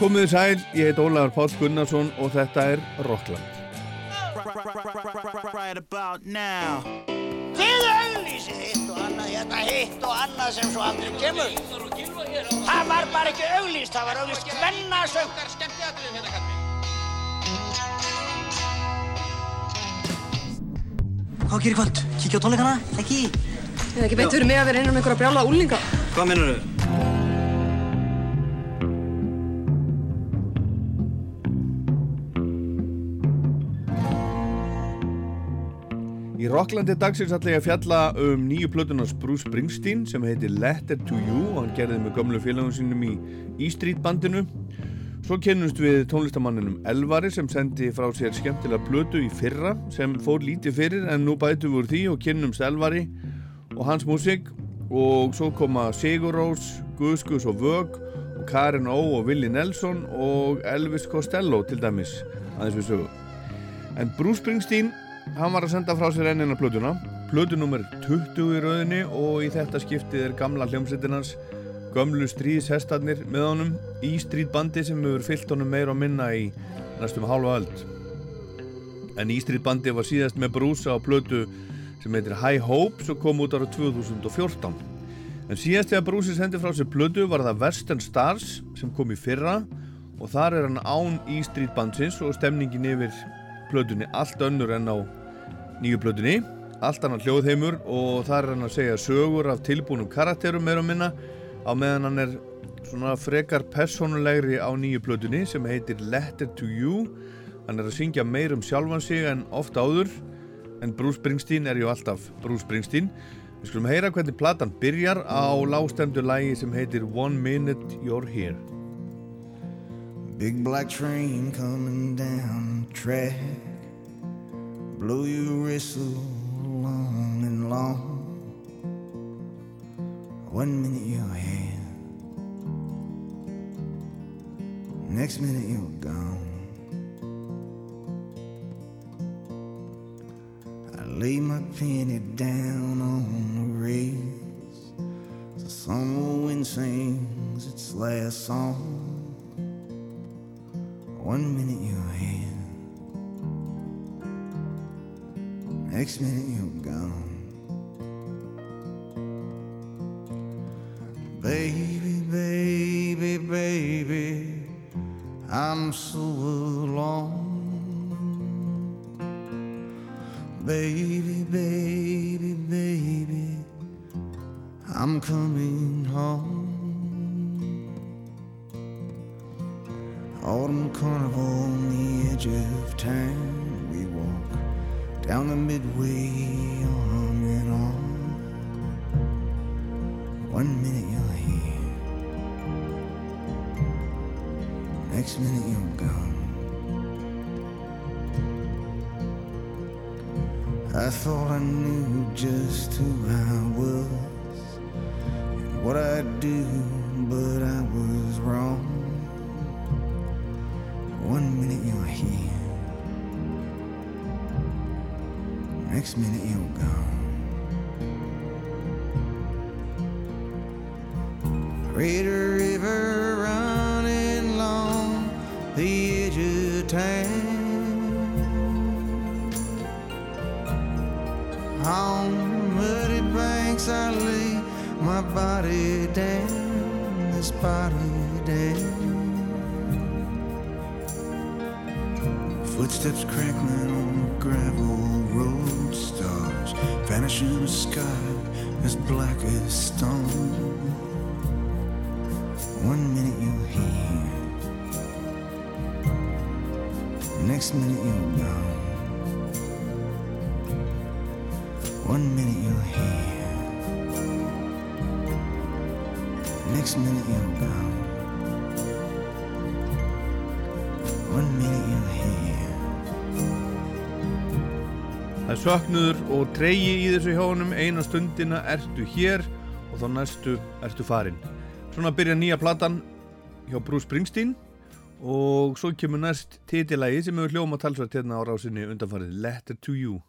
Komið þið sæl, ég heit Ólaður Páll Gunnarsson og þetta er Rockland. Right about now Þið auglýsið hitt og annað, hérna hitt og annað sem svo aldrei kemur. Það var bara ekki auglýst, það var auglýst hvennasöngar skemmtiatriðum hérna kalli. Hvað gerir í kvöld? Kíkja á tónleikana? Ekki? Eða ekki beint fyrir mig að vera einan um einhverja brjála úlinga. Hvað minnur þau? Rocklandi dagsins ætla ég að fjalla um nýju plötunars Bruce Springsteen sem heitir Letter to You og hann gerði með gömlu félagum sínum í E-Street bandinu. Svo kennumst við tónlistamanninum Elvari sem sendi frá sér skemmtilega plötu í fyrra sem fór lítið fyrir en nú bætum við úr því og kennumst Elvari og hans músík og svo koma Sigur Rós, Guðskus og Vög og Karin Ó og Willi Nelson og Elvis Costello til dæmis aðeins við sögum. En Bruce Springsteen hann var að senda frá sér ennina plötuna. Plötunummer 20 í rauðinni og í þetta skiptið er gamla hljómsveitinans gömlu stríðshestarnir með honum í stríðbandi sem hefur fyllt honum meir og minna í næstum halva öld. En í stríðbandi var síðast með brúsa á plötu sem heitir High Hopes og kom út ára 2014 en síðast þegar brúsi sendi frá sér plötu var það Western Stars sem kom í fyrra og þar er hann án í stríðbandsins og stemningin yfir plötunni allt önnur en á nýju plötunni. Allt annar hljóðheimur og þar er hann að segja sögur af tilbúnum karakterum meira og minna á meðan hann er svona frekar personulegri á nýju plötunni sem heitir Letter to You. Hann er að syngja meir um sjálfan sig en ofta áður en Bruce Springsteen er ju alltaf Bruce Springsteen. Við skulum heyra hvernig platan byrjar á lágstemdu lægi sem heitir One Minute You're Here. Big black train coming down the track. Blow your whistle long and long. One minute you're here, next minute you're gone. I lay my penny down on the rails. The summer wind sings its last song. One minute you're here, next minute you're gone. Baby, baby, baby, I'm so alone. Baby, baby, baby, I'm coming home. Autumn carnival on the edge of town. We walk down the midway arm in arm. One minute you're here, next minute you're gone. I thought I knew just who I was and what I'd do, but I was wrong. One minute you're here, next minute you're gone. Red River running along the edge of town. On muddy banks I lay my body down, this body down. Footsteps crackling stars vanish in the sky as black as stone. One minute you're here, next minute you're gone. One minute you're here, next minute you're gone. Það er söknuður og treyji í þessu hjónum eina stundina ertu hér og þá næstu ertu farin. Svona byrja nýja platan hjá Bruce Springsteen og svo kemur næst titilægi sem hefur hljóma talsvært hérna á rásinni undanfarið Letter to You.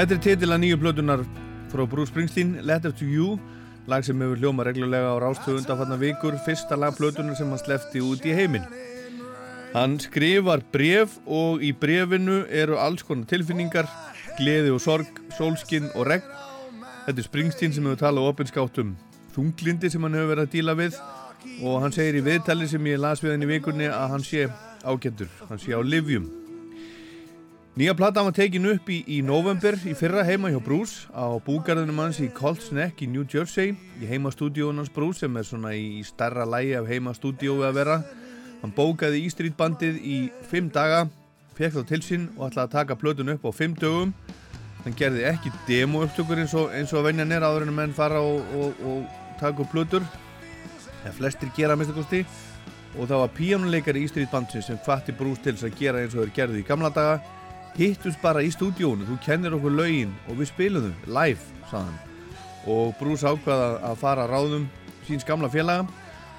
Þetta er titil að nýju plötunar frá Bruce Springsteen, Letter to You lag sem hefur hljóma reglulega á rástöðu undanfarnar vikur, fyrsta lag plötunar sem hann slefti út í heiminn. Hann skrifar bref og í brefinu eru alls konar tilfinningar, gleði og sorg, sólskinn og regn. Þetta er Springsteen sem hefur talað opinskátt um þunglindi sem hann hefur verið að díla við og hann segir í viðtali sem ég las við hann í vikunni að hann sé ágættur, hann sé á livjum. Nýja platan var tekin upp í, í november í fyrra heima hjá Bruce á búgarðinum hans í Colts Neck í New Jersey í heimastúdíóun hans Bruce sem er svona í starra lægi af heimastúdíói að vera. Hann bókaði í Street bandið í fimm daga fekk þá til sín og ætlaði að taka plötun upp á fimm dögum. Hann gerði ekki demo upptökur eins og, eins og venjan er áður en menn fara og, og, og taka upp plötur. Eða flestir gera að minnstakosti og það var píjónuleikari í Street bandsin sem fatti Bruce til þess að gera eins og þeir gerði í gamla daga hittust bara í stúdíónu, þú kennir okkur lögin og við spilum þau live, sagðan og Bruce ákvaða að fara að ráðum síns gamla félaga.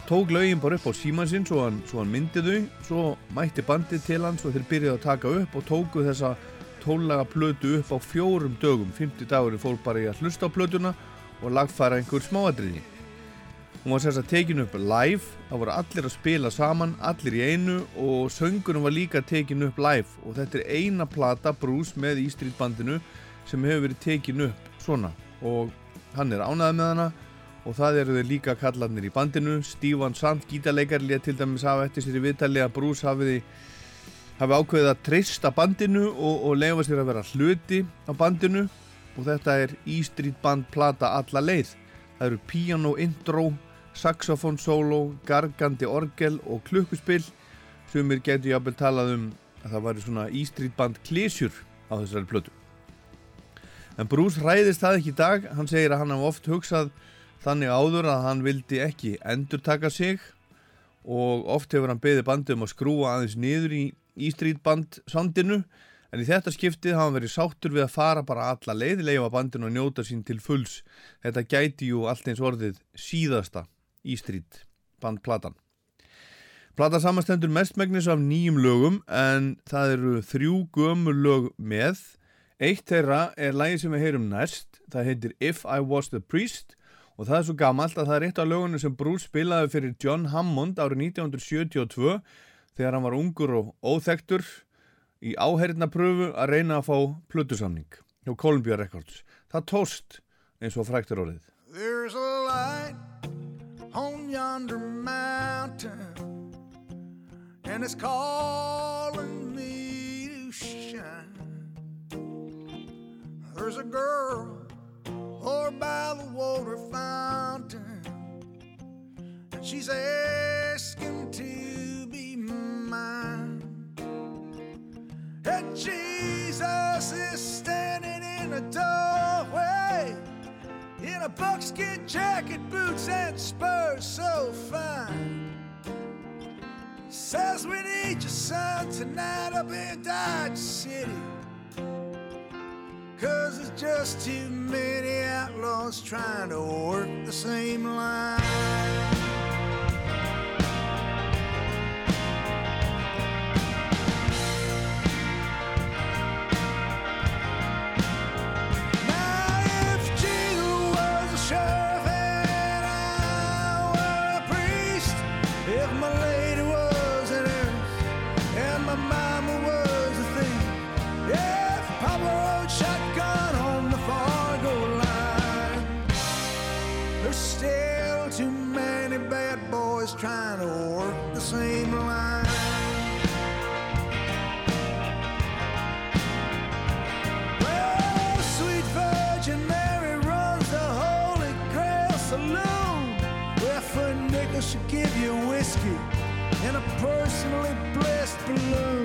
Tók lögin bara upp á síman sinn svo hann, hann myndi þau, svo mætti bandið til hans og þeir byrjaði að taka upp og tóku þessa tónlega plötu upp á fjórum dögum, 50 dagurinn fór bara í að hlusta á plötuna og lagfæra einhver smáadriði Hún var sérst að tekinu upp live, það voru allir að spila saman, allir í einu og söngunum var líka tekinu upp live. Og þetta er eina plata Bruce með í Street bandinu sem hefur verið tekinu upp svona. Og hann er ánæðið með hana og það eru þeir líka kallarnir í bandinu, Stívan Sand, gítarleikar lið til dæmis hafa eftir sér í viðtali að Bruce hafiði hafi ákveðið að treysta bandinu og, og leifa sér að vera hluti á bandinu. Og þetta er Street band plata alla leið. Það eru piano intro, saxofón solo, gargandi orgel og klukkuspill sem mér getur jáfnvel talað um að það væri svona E Street band klísjur á þessari plötu. En Bruce ræðist það ekki í dag, hann segir að hann hafa oft hugsað þannig áður að hann vildi ekki endurtaka sig og oft hefur hann beðið bandið um að skrúa aðeins niður í E Street band soundinu en í þetta skiptið hafa hann verið sáttur við að fara bara alla leið leifa bandinu og njóta sín til fulls. Þetta gæti jú allt eins orðið síðasta Street bandplatan Plata samastendur mestmægnis af nýjum lögum en það eru þrjú gömur lög með eitt þeirra er lagi sem við heyrum næst það heitir If I Was The Priest og það er svo gamalt að það er eitt af lögunum sem Bruce spilaði fyrir John Hammond árið 1972 þegar hann var ungur og óþektur í áhernapröfu að reyna að fá plötusamning hjá Columbia Records. Það tóst eins og fræktur orðið. on yonder mountain, and it's calling me to shine. There's a girl over by the water fountain, and she's asking to be mine. And Jesus is standing in the door a buckskin jacket, boots, and spurs so fine. Says we need your son tonight up in Dodge City. Cause there's just too many outlaws trying to work the same line. blue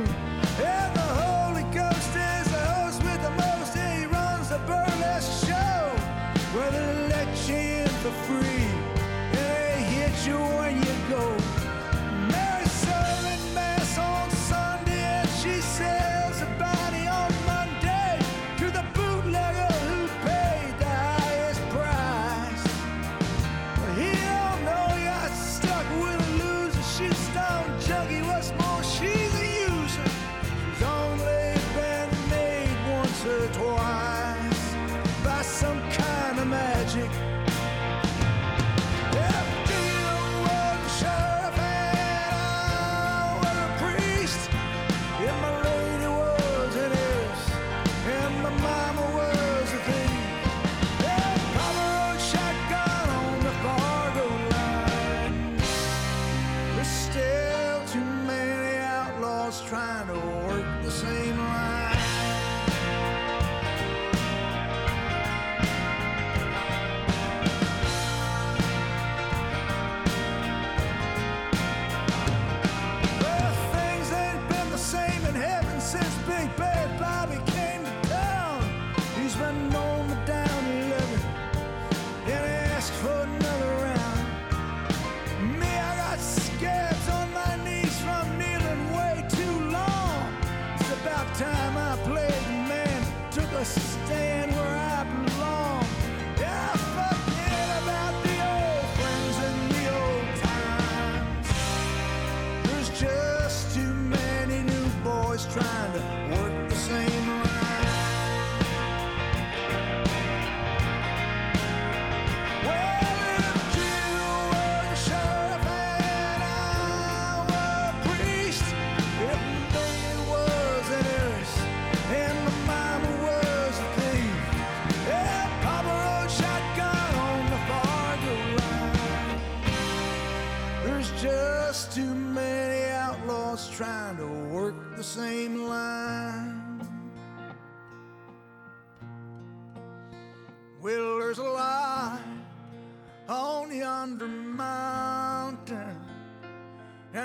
work the same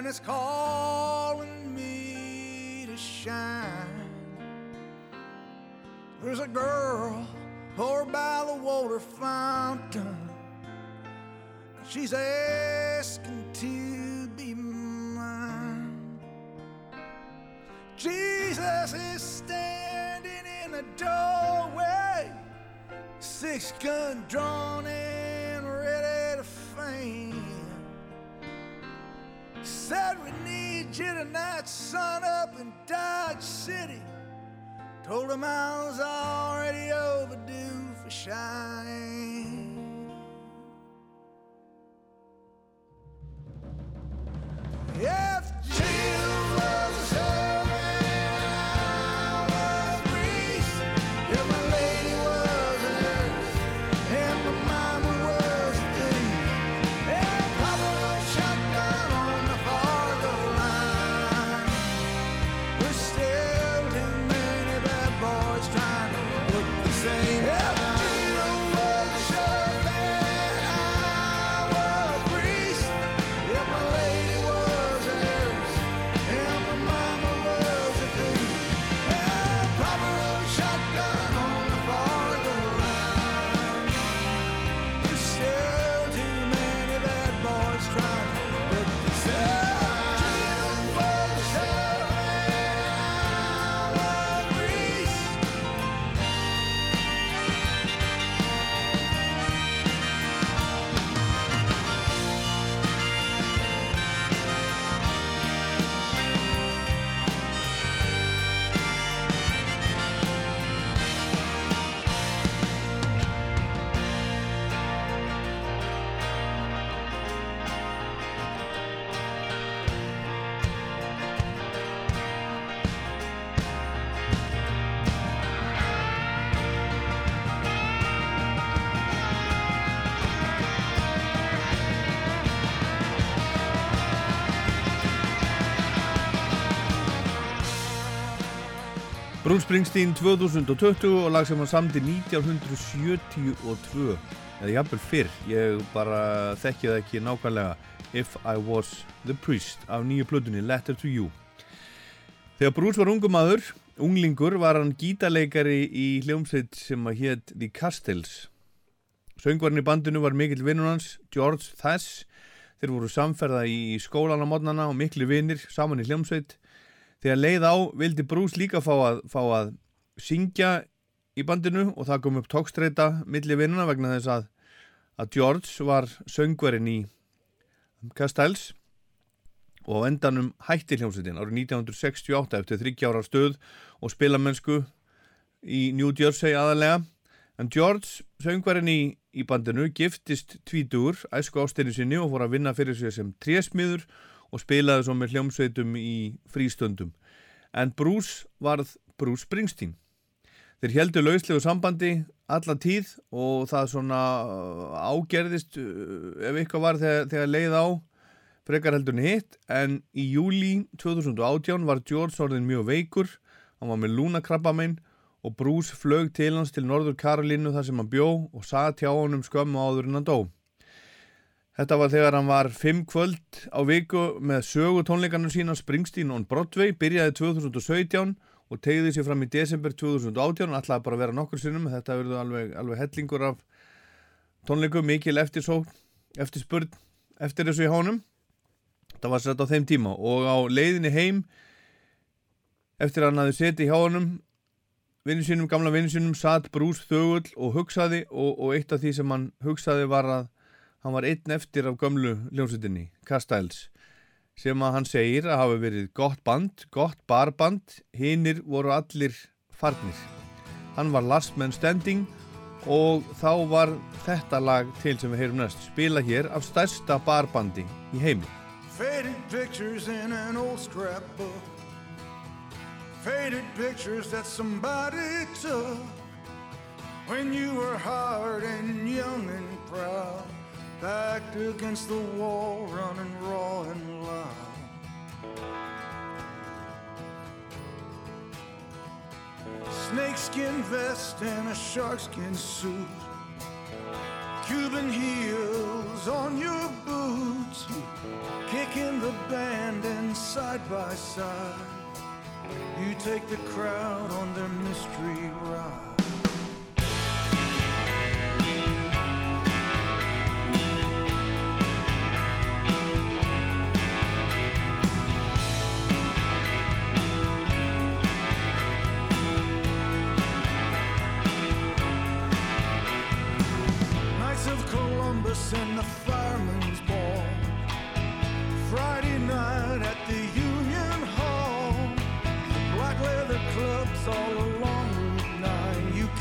and it's calling me to shine. There's a girl over by the water fountain. She's asking to be mine. Jesus is standing in the doorway, six gun drawn and ready to faint. Said we need you tonight, sun up in Dodge City. Told him I was already overdue for shine. Yeah. Springsteen 2020 og lag sem hann samdi 1972 eða jafnvel fyrr, ég bara þekki það ekki nákvæmlega. If I Was The Priest af nýju plötunni Letter To You. Þegar Bruce var ungum maður, unglingur var hann gítarleikari í hljómsveit sem að hétt The Castells. Söngvarinn í bandinu var mikill vinnur hans, George Thess þeir voru samferða í skólan á modnana og mikli vinnir saman í hljómsveit Þegar leið á vildi Bruce líka fá að, fá að syngja í bandinu og það kom upp tókstreita milli vinnuna vegna þess að, að George var söngverinn í Castells og á endanum hætti hljómsveitin árið 1968 eftir 30 ára stöð og spilamennsku í New Jersey aðalega en George, söngverinn í, í bandinu, giftist tvítur æsku ástinni sinni og fór að vinna fyrir sig sem trésmiður og spilaði svo með hljómsveitum í frístöndum. En Bruce varð Bruce Springsteen. Þeir heldu lauslegu sambandi alla tíð og það svona uh, ágerðist uh, ef eitthvað var þegar, þegar leið á frekar heldur en hitt en í júli 2018 var George orðin mjög veikur hann var með lúnakrabbamein og Bruce flög til hans til Norður Karolínu þar sem hann bjó og satt hjá honum skömmu áður en hann dó. Þetta var þegar hann var fimm kvöld á viku með sögu tónleikarnu sína Springsteen on Broadway, byrjaði 2017 og tegði sér fram í desember 2018 og ætlaði bara vera nokkur sinnum, þetta verður alveg, alveg hellingur af tónleikum, mikil eftirsókn, eftir spurn, eftir þessu í hánum. Það var sett á þeim tíma og á leiðinni heim eftir að hann hafði setið hjá honum vinnu sínum, gamla vinnu sínum, satt Bruce þögull og hugsaði og, og eitt af því sem hann hugsaði var að hann var einn eftir af gömlu hljómsveitinni, Castells sem að hann segir að hafa verið gott band, gott barband hinnir voru allir farnir hann var last man standing og þá var þetta lag til sem við heyrum næst spila hér af stærsta barbandi í heimi Faded pictures in an old scrapbook. Faded pictures that somebody took when you were hard and young and proud. Backed against the wall, running raw and loud. Snakeskin vest and a sharkskin suit. Cuban heels on your boots, kicking the band and side by side. You take the crowd on their mystery ride.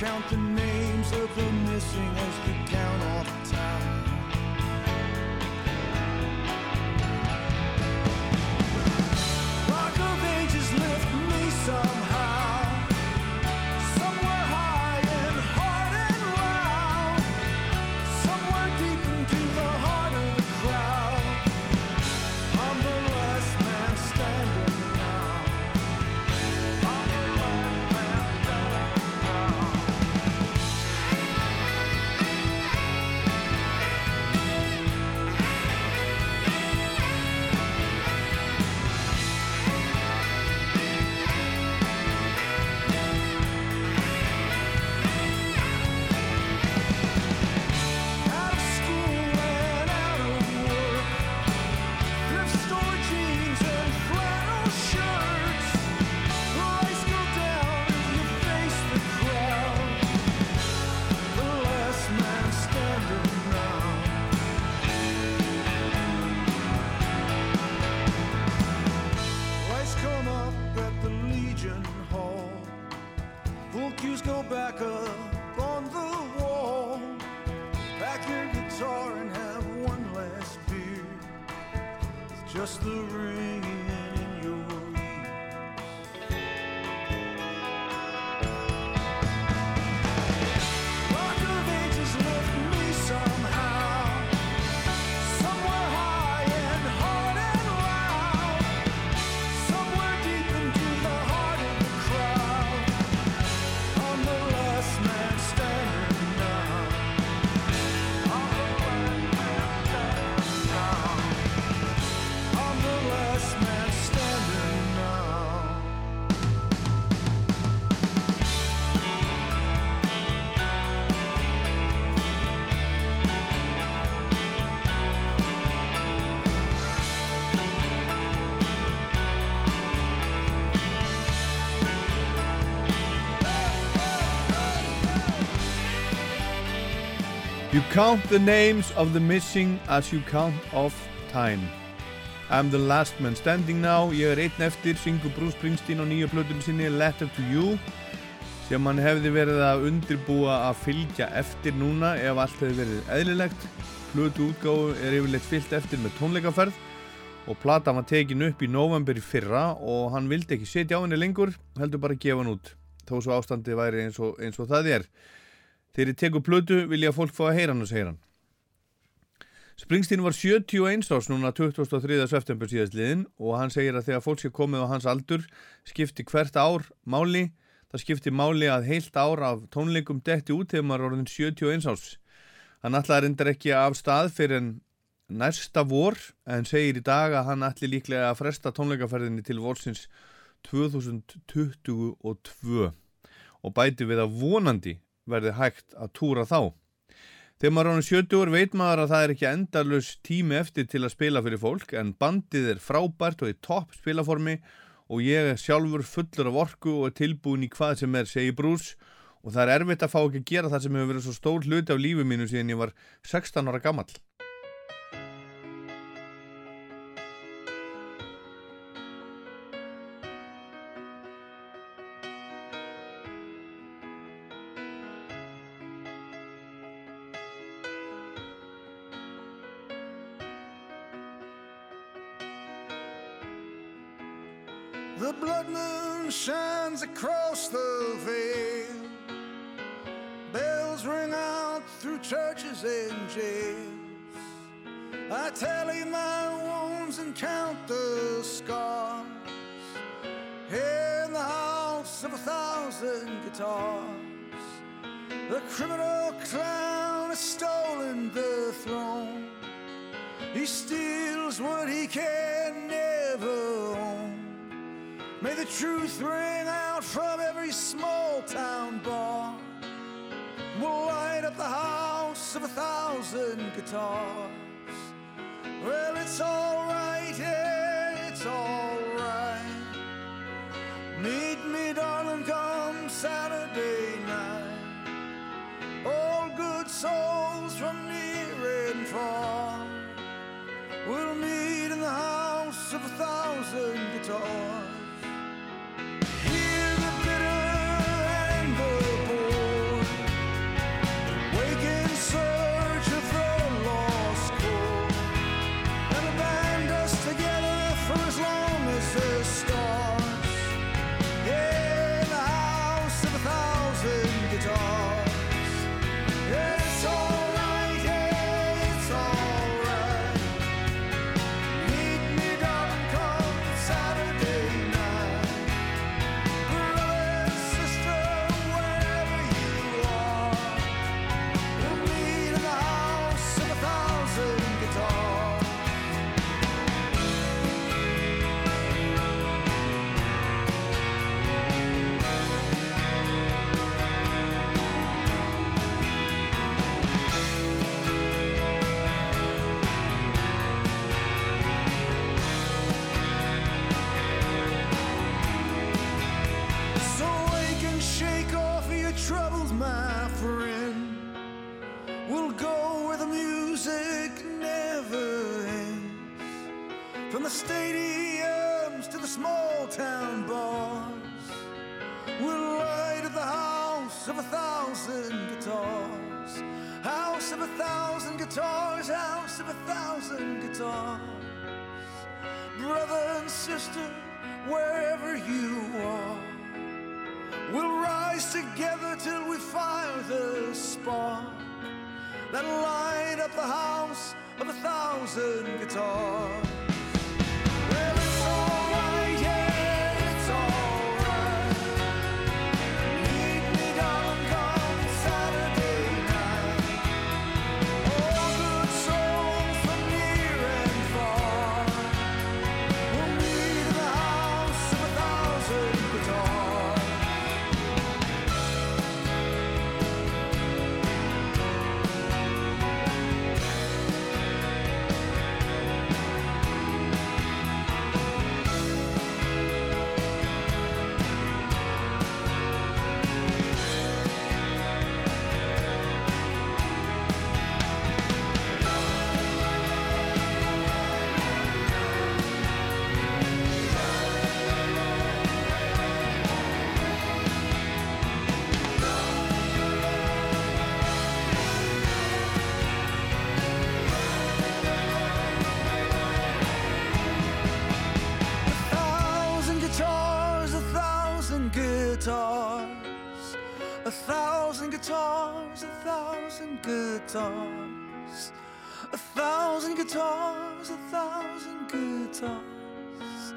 counting count the names of the missing as you count off time. I'm the last man standing now. Ég er einn eftir, syngur Bruce Springsteen á nýju plötum sinni Letter to You sem hann hefði verið að undirbúa að fylgja eftir núna ef allt hefði verið eðlilegt. Plötu útgáfu er yfirleitt fyllt eftir með tónleikaferð og platan var tekin upp í november í fyrra og hann vildi ekki setja á henni lengur, heldur bara að gefa hann út þó svo ástandi væri eins og, eins og það er. Þegar ég tekur plötu vil ég að fólk fá að heyra hann og segja hann. Springsteen var 71 ás núna 23. september síðastliðin og hann segir að þegar fólk sé komið á hans aldur skipti hvert ár máli, það skipti máli að heilt ár af tónleikum detti út þegar maður orðin 71 ás. Hann ætlaði reyndar ekki af stað fyrir næsta vor en segir í dag að hann ætli líklega að fresta tónleikaferðinni til vorsins 2022 og bæti við að vonandi verði hægt að túra þá. Þegar maður er ánum 70 ár veit maður að það er ekki endalus tími eftir til að spila fyrir fólk en bandið er frábært og í topp spilaformi og ég er sjálfur fullur af orku og er tilbúin í hvað sem er segi brús og það er erfitt að fá ekki að gera það sem hefur verið svo stór hluti af lífi mínu síðan ég var 16 ára gamall. Bells ring out through churches and jails. I tally my wounds and count the scars. Here in the house of a thousand guitars, the criminal clown has stolen the throne. He steals what he can never own. May the truth ring out from every small town bar. Light up the house of a thousand guitars. Well, it's alright, yeah, it's alright. Meet me, darling, come Saturday night. All good souls from near and far. We'll meet in the house of a thousand guitars. Guitars, house of a thousand guitars. Brother and sister, wherever you are, we'll rise together till we fire the spark that light up the house of a thousand guitars. Thousand guitars, a thousand guitars, a thousand guitars,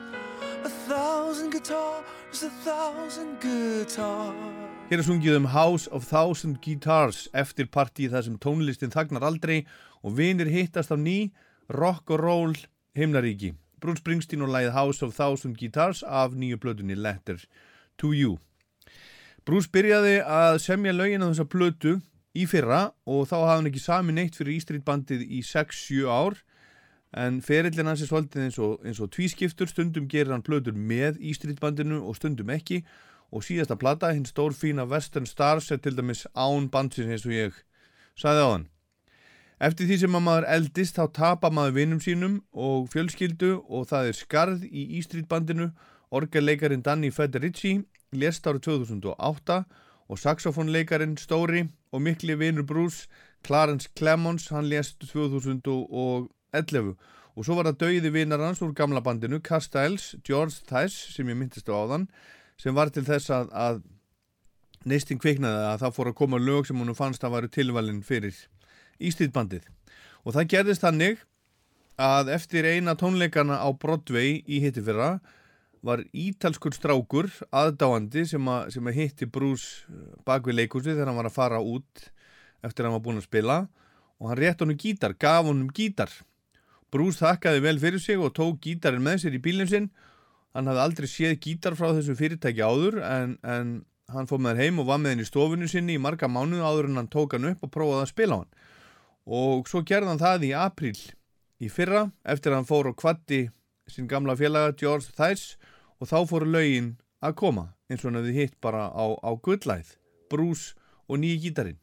a thousand guitars, a thousand guitars. Hér er sungið um House of Thousand Guitars eftir partí þar sem tónlistin þagnar aldrei og vinir hittast á ný rock og roll himnaríki. Bruce Springsteen og lagið House of Thousand Guitars af nýju blötunni Letter to You. Bruce byrjaði að semja lögin á þessa blötu í fyrra og þá hafði hann ekki sami neitt fyrir Ístrít bandið í 6-7 ár. En ferillin hans er svolítið eins og, eins og tvískiptur, stundum gerir hann blötur með Ístrít bandinu og stundum ekki. Og síðasta plata, hinn stórfína Western Stars er til dæmis án bandsins eins og ég saði á hann. Eftir því sem að maður eldist þá tapa maður vinum sínum og fjölskyldu og það er skarð í Ístrít bandinu, orgelleikarin Danny Federici lést árið 2008 og saxofónleikarin Stóri og mikli vinur Bruce Clarence Clemons, hann lést 2011 og svo var það dauði vinar hans úr gamla bandinu Castells, George Thies sem ég myndist á áðan sem var til þess að, að neistin kviknaði að það fór að koma lög sem hún fannst að væri tilvalin fyrir Ístýðbandið og það gerðist þannig að eftir eina tónleikana á Broadway í hitti fyrra var ítalskur strákur aðdáandi sem að, sem að hitti Bruce bak við leikúsi þegar hann var að fara út eftir að hann var búin að spila. Og hann rétt honum gítar, gaf honum gítar. Bruce þakkaði vel fyrir sig og tók gítarinn með sér í bílinn sinn. Hann hafði aldrei séð gítar frá þessu fyrirtæki áður en, en hann fóð með þér heim og var með henn í stofinu sinni í marga mánuðu áður en hann tók hann upp og prófaði að spila hann. Og svo gerði hann það í april í fyrra eftir að hann fór og kvatti sín gamla félaga George Thies og þá fóru lögin að koma eins og hann hefði hitt bara á, á gullæð Bruce og nýji gítarinn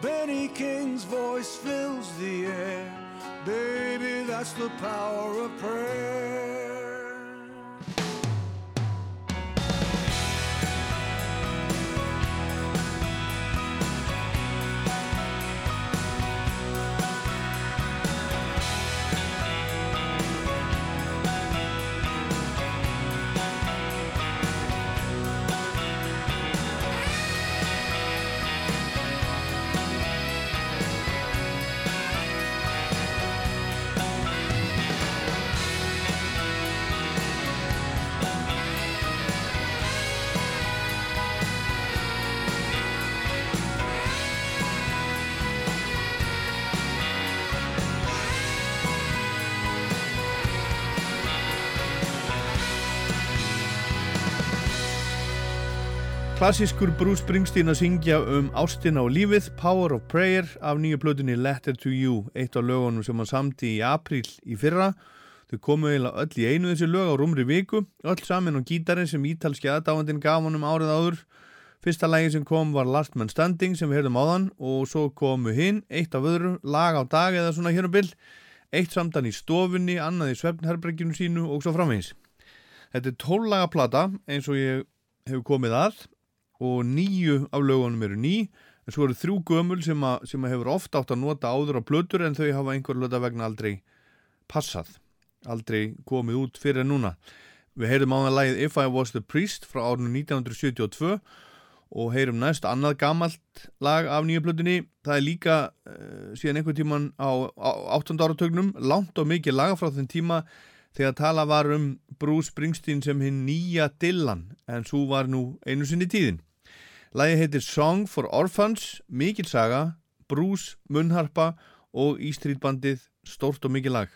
Benny King's voice fills the air. Baby, that's the power of prayer. Klassískur Bruce Springsteen að syngja um ástina og lífið, Power of Prayer af nýju plötunni Letter to You, eitt af lögunum sem hann samti í april í fyrra. Þau komu eiginlega öll í einu þessi lög á rúmri viku, öll saman á gítarinn sem ítalski aðdáandinn gaf honum árið áður. Fyrsta lægi sem kom var Last Man Standing sem við heyrðum áðan og svo komu hinn, eitt af öðru, lag á dag eða svona hér um byll, eitt samtan í stofunni, annað í svefnherberginu sínu og svo framvegis. Þetta er tóllaga plata eins og ég hefur komið að og nýju af lögunum eru ný en svo eru þrjú gömul sem, a, sem að hefur ofta átt að nota áður á plötur en þau hafa einhver löta vegna aldrei passað, aldrei komið út fyrir núna. Við heyrum á það lagið If I Was The Priest frá árunum 1972 og heyrum næst annað gamalt lag af nýju plötunni. Það er líka uh, síðan einhver tíman á, á 8. áratögnum, langt og mikið laga frá þenn tíma þegar tala var um Bruce Springsteen sem hinn nýja Dylan en svo var nú einu sinni tíðin. Lægi heitir Song for Orphans, mikil saga, Bruce, Munnharpa og Ístrítbandið, stórt og mikil lag.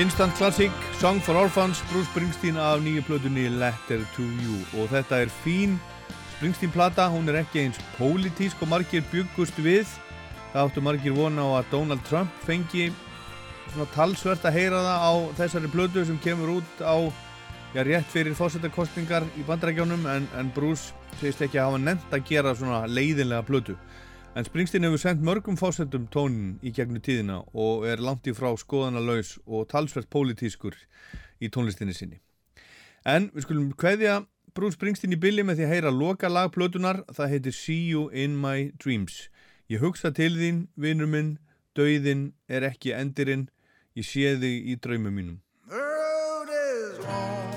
Instant Classic, Song for Orphans, Bruce Springsteen af nýju plötunni Letter to You. Og þetta er fín Springsteen plata, hún er ekki eins pólitísk og margir byggust við. Það áttu margir vona á að Donald Trump fengi svona talsvert að heyra það á þessari plötu sem kemur út á já, rétt fyrir fósettakostningar í bandrækjónum en, en Bruce segist ekki að hafa nefnt að gera svona leiðinlega plötu En Springsteen hefur sendt mörgum fósettum tónin í gegnum tíðina og er langt í frá skoðanalaus og talsvert pólitískur í tónlistinni sinni. En við skulum kveðja Bruce Springsteen í bylli með því að heyra loka lag plötunar, það heitir See You In My Dreams. Ég hugsa til þín, vinnur minn, dauðin er ekki endirinn, ég sé þig í draumum mínum. The road is long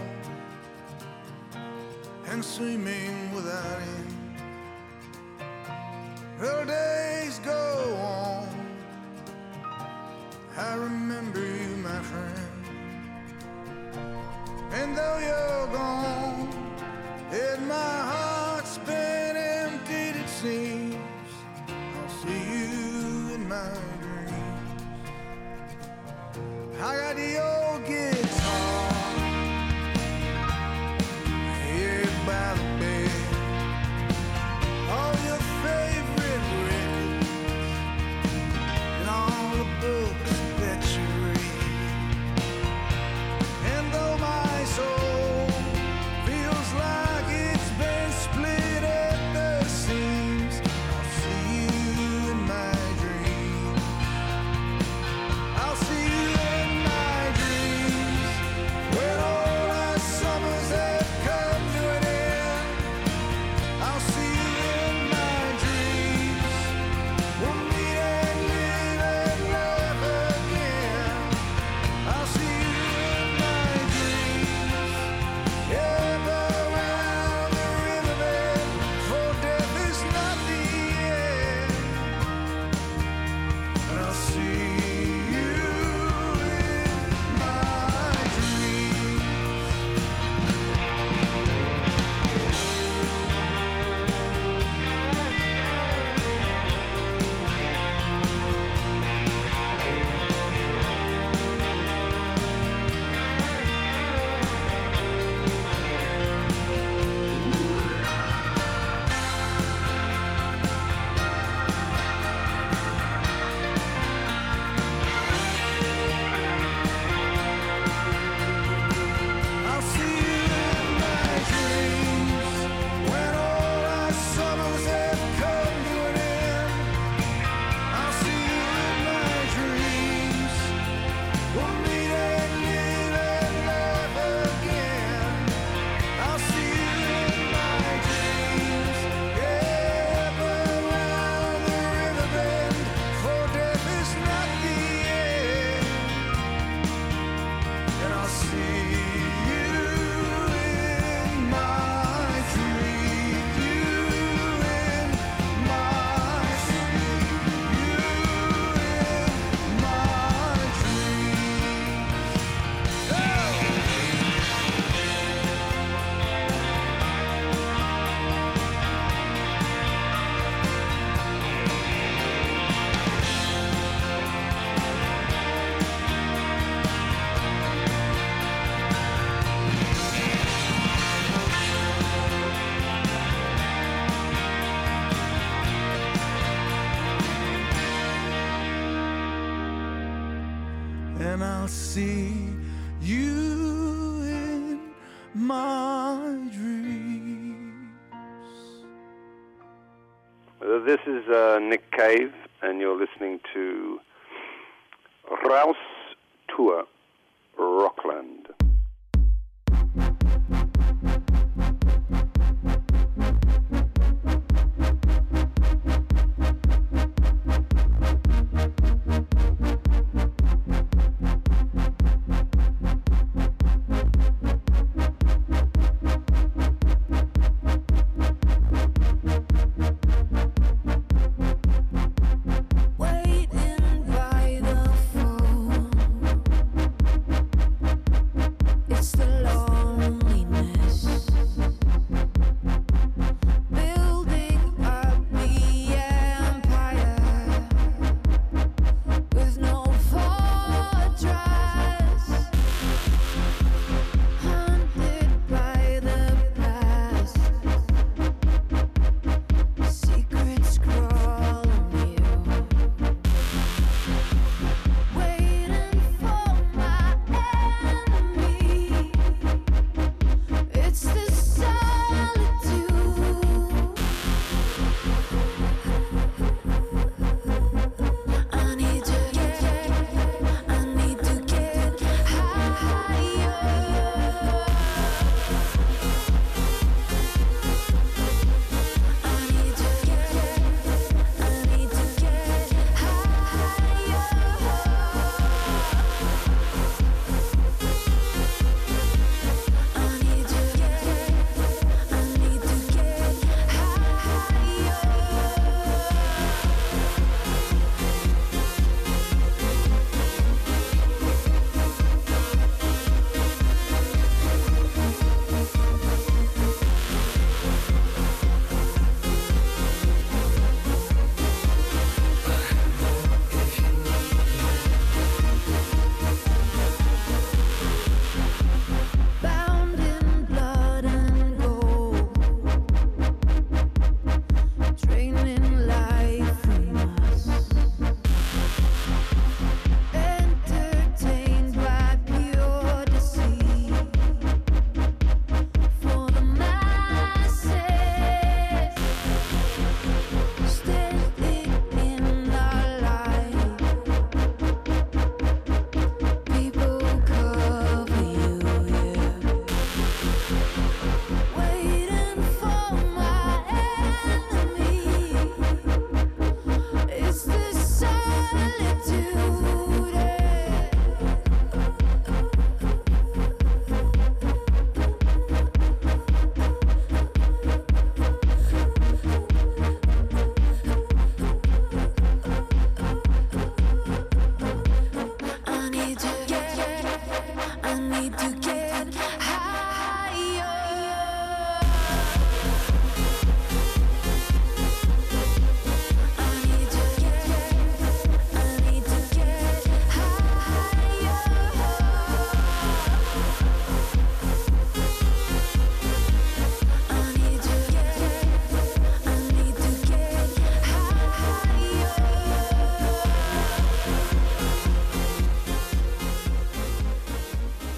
and swimming without end. The days go on. I remember you, my friend. And though you're gone, and my heart's been emptied, it seems, I'll see you in my dreams. I got the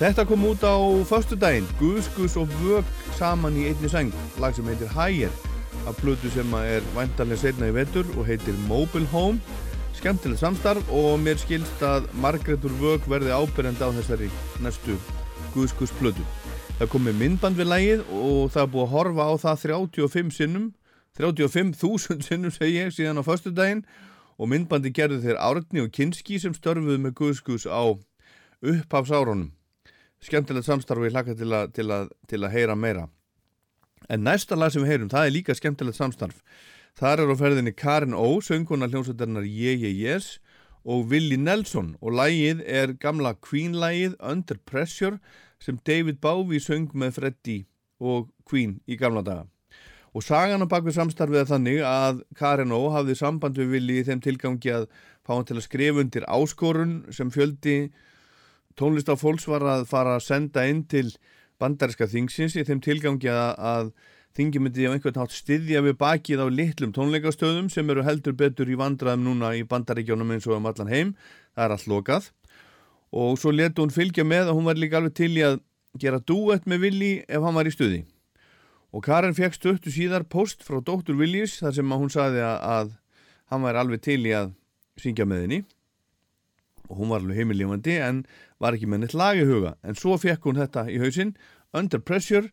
Þetta kom út á föstudaginn, Guðs, Guðs og Vög saman í einni sæng, lag sem heitir Higher, af plötu sem er væntanlega setna í vetur og heitir Mobile Home, skemmtilegt samstarf og mér skilst að Margretur Vög verði ábyrjandi á þessari næstu Guðs, Guðs plötu. Það kom með myndband við lagið og það er búið að horfa á það 35 sinnum, 35.000 sinnum segi ég síðan á föstudaginn. Og myndbandi gerði þeir Árni og Kinski sem störfuðu með Guðs, Guðs á upphafsárunum skemmtilegt samstarf og ég hlakka til, til, til að heyra meira. En næsta lag sem við heyrum, það er líka skemmtilegt samstarf. Þar er á ferðinni Karin Ó sönguna hljómsveitarinnar Yeah Yeah Yes og Willi Nelson. Og lagið er gamla Queen-lagið Under Pressure sem David Bowie söng með Freddie og Queen í gamla daga. Og sagan á bakvið samstarfið er þannig að Karin Ó hafði samband við Willi í þeim tilgangi að fá hann til að skrifa undir áskorun sem fjöldi tónlistafólks var að fara að senda inn til bandaríska þingsins í þeim tilgangi að, þingi myndi á einhvern hátt styðja við bakið á litlum tónleikastöðum sem eru heldur betur í vandraðum núna í bandaríkjónum eins og um allan heim. Það er allt lokað. Og svo leti hún fylgja með að hún var líka alveg til í að gera duett með Willi ef hann var í stuði. Og Karen fekk stöttu síðar post frá dóttur Willis þar sem hún saði að, að hann var alveg til í að syngja með henni og hún var alveg heimilífandi en var ekki með neitt lag í huga. En svo fekk hún þetta í hausinn Under Pressure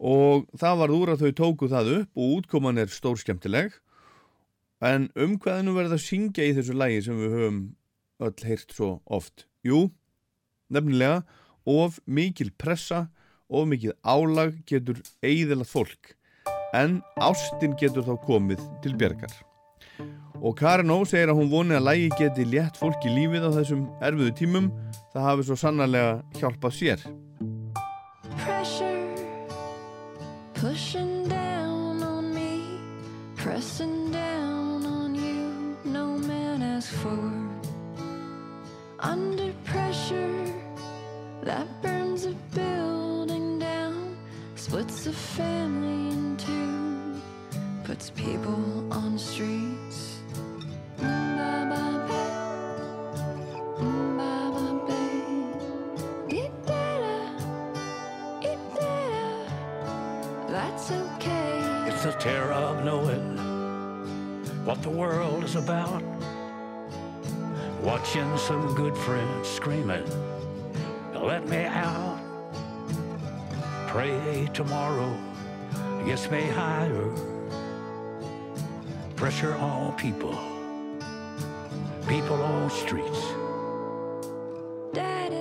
og það var úr að þau tóku það upp og útkoman er stór skemmtileg en um hvað nú verið að syngja í þessu lagi sem við höfum öll heyrt svo oft. Jú, nefnilega of mikil pressa of mikil álag getur eigðilað fólk. En ástin getur þá komið til bjergar og Karin Ó segir að hún voni að lægi geti létt fólk í lífið á þessum erfiðu tímum. Það hafi svo sannarlega hjálpað sér. Pressure pushing down on me, pressing terror of knowing what the world is about. Watching some good friends screaming, let me out. Pray tomorrow gets me higher. Pressure on people, people on streets. Da-da-da.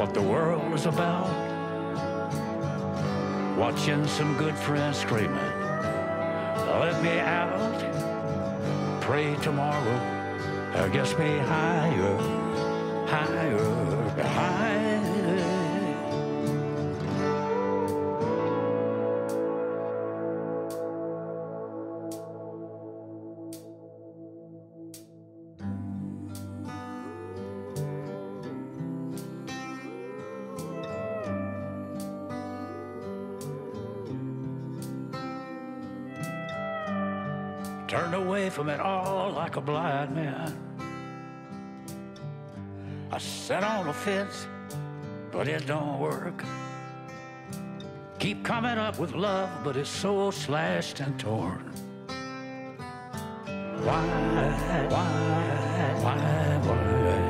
What the world is about. Watching some good friends screaming, let me out. Pray tomorrow, gets me higher, higher, higher. Fence, but it don't work. Keep coming up with love, but it's so slashed and torn. Why, why, why, why?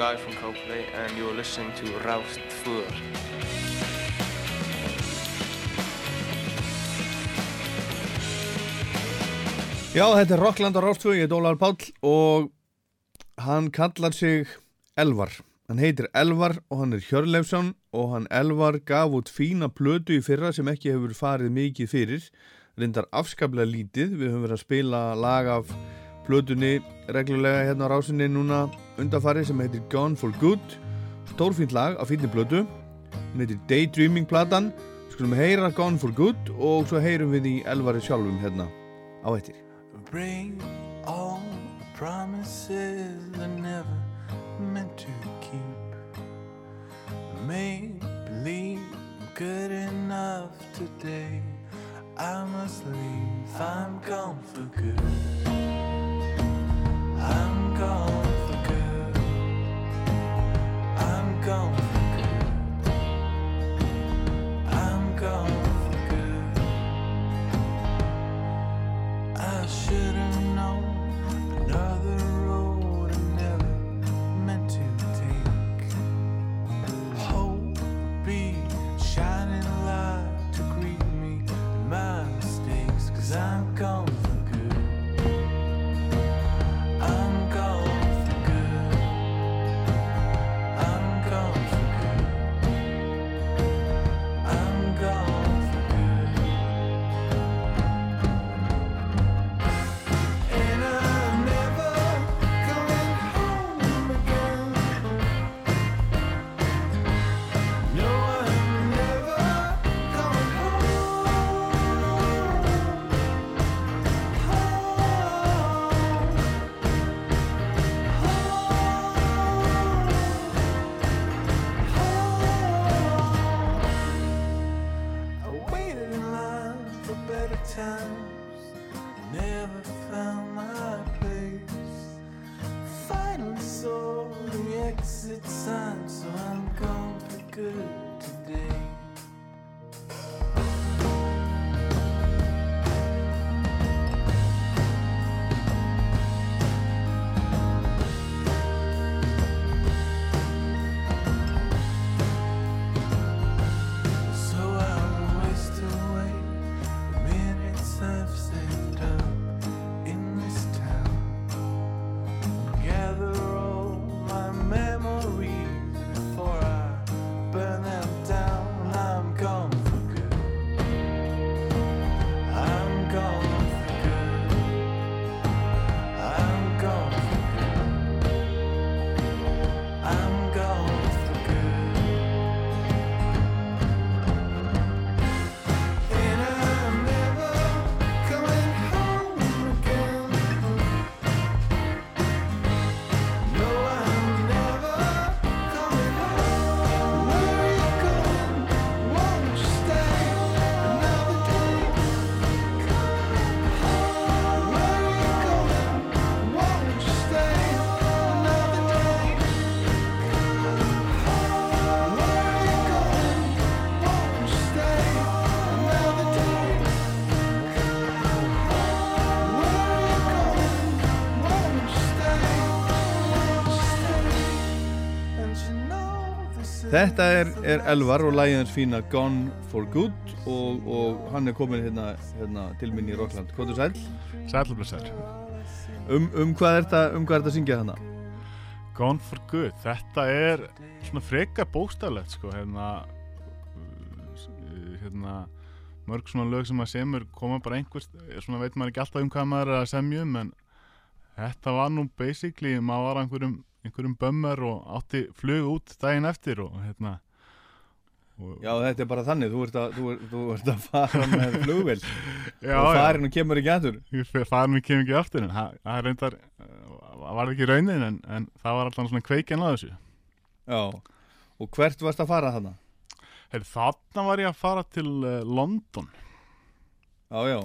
Guy from Coldplay, and you're listening to Roust Voer. Já, þetta er Rockland á Rástfjög, ég heit Ólaður Páll og hann kallar sig Elvar. Hann heitir Elvar og hann er Hjörleifsson og hann Elvar gaf út fína plötu í fyrra sem ekki hefur farið mikið fyrir. Rindar afskaplega lítið, við höfum verið að spila lag af plötunni reglulega hérna á rásinni núna undanfari sem heitir Gone for Good. Stórfínt lag af fínni plötu. Hann heitir Daydreaming platan. Skulum heyra Gone for Good og svo heyrum við í Elvari sjálfum hérna á eittir. Bring all the promises I never meant to keep. Make believe good enough today. I must leave. I'm gone for good. I'm gone for good. I'm gone Þetta er, er Elvar og lægið hans fína Gone for Good og, og hann er komin hérna, hérna til minn í Rockland. Hvað er sæl? Sælblessar. Um, um hvað er þetta um hvað er þetta að syngja hana? Gone for good. Þetta er svona frekar bóstaflegt sko, hérna, uh, hérna mörg svona lög sem að semur koma bara einhvers, svona veit maður ekki alltaf um hvað maður er að semja um en þetta var nú basically, maður var einhverjum, einhverjum bömmar og átti flug út daginn eftir og hérna og, Já, þetta er bara þannig, þú ert að, þú ert, þú ert að fara með flugvél. Já, og farin og kemur ekki aftur. Farin mig kemur ekki aftur en það reyndar uh, var ekki raunin en, en það var alltaf svona kveikjan að þessu. Já, og hvert varst að fara þarna? Hey, þarna var ég að fara til uh, London. Já, já,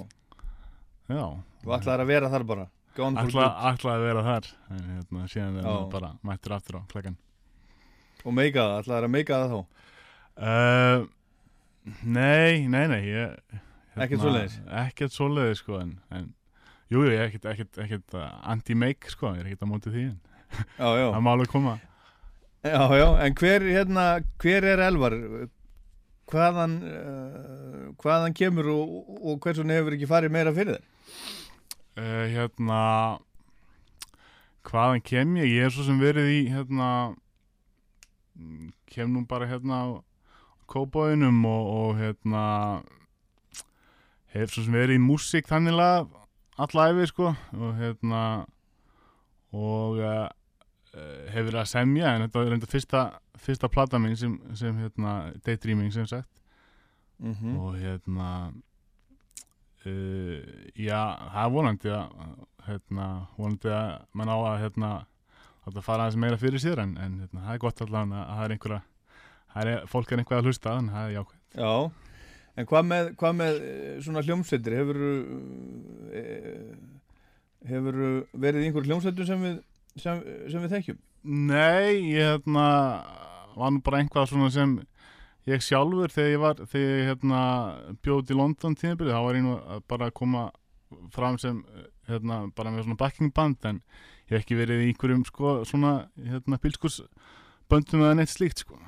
Já. Þú ætlaðir að vera þar bara, ætlaði að vera þar en hérna, síðan er maður bara mættur aftur á klekkan Og meika það, ætlaðir að meika það þá? uh, Nei, nei, nei ég, hérna, Ekkert svoleiðis? Ekkert svoleiðis sko en, en Jú, jú, ég er ekkert, ekkert, ekkert uh, anti-make sko, ég er ekkert á móti því en. Það má alveg koma Já, já, en hver, hérna, hver er Elvar? Hvaðan, uh, hvaðan kemur og, og hvers vegna hefur ekki farið meira fyrir þér? Uh, Hérna Hvaðan kem ég? Ég er svo sem verið í hérna mm, kem nú bara hérna á kóbóinum og, og hérna hef svo sem verið í músík þanniglega alla æfi sko og hérna og uh, hef verið að semja en þetta var reynda fyrsta, fyrsta plata mín sem, sem hérna Daydreaming sem sagt Mhm. og hérna uh, já, það er vonandi að hérna, vonandi að mann á að hérna að fara aðeins meira fyrir sér en, en hérna, það er gott allan að það er einhverja það er, fólk er einhvað að hlusta en það er jákvæmt Já, en hvað með, hvað með eh, svona hljómsveitir? Hefur hefur verið einhver hljómsveitur sem við, sem, sem við þekkjum? Nei, ég hérna var nú bara einhvað svona sem ég sjálfur þegar ég var þegar ég hérna bjóð í London tímabilið þá var ég nú bara að koma fram sem hérna bara með svona backing band en ég hef ekki verið í einhverjum sko svona hérna bílskursböndum eða neitt slíkt sko.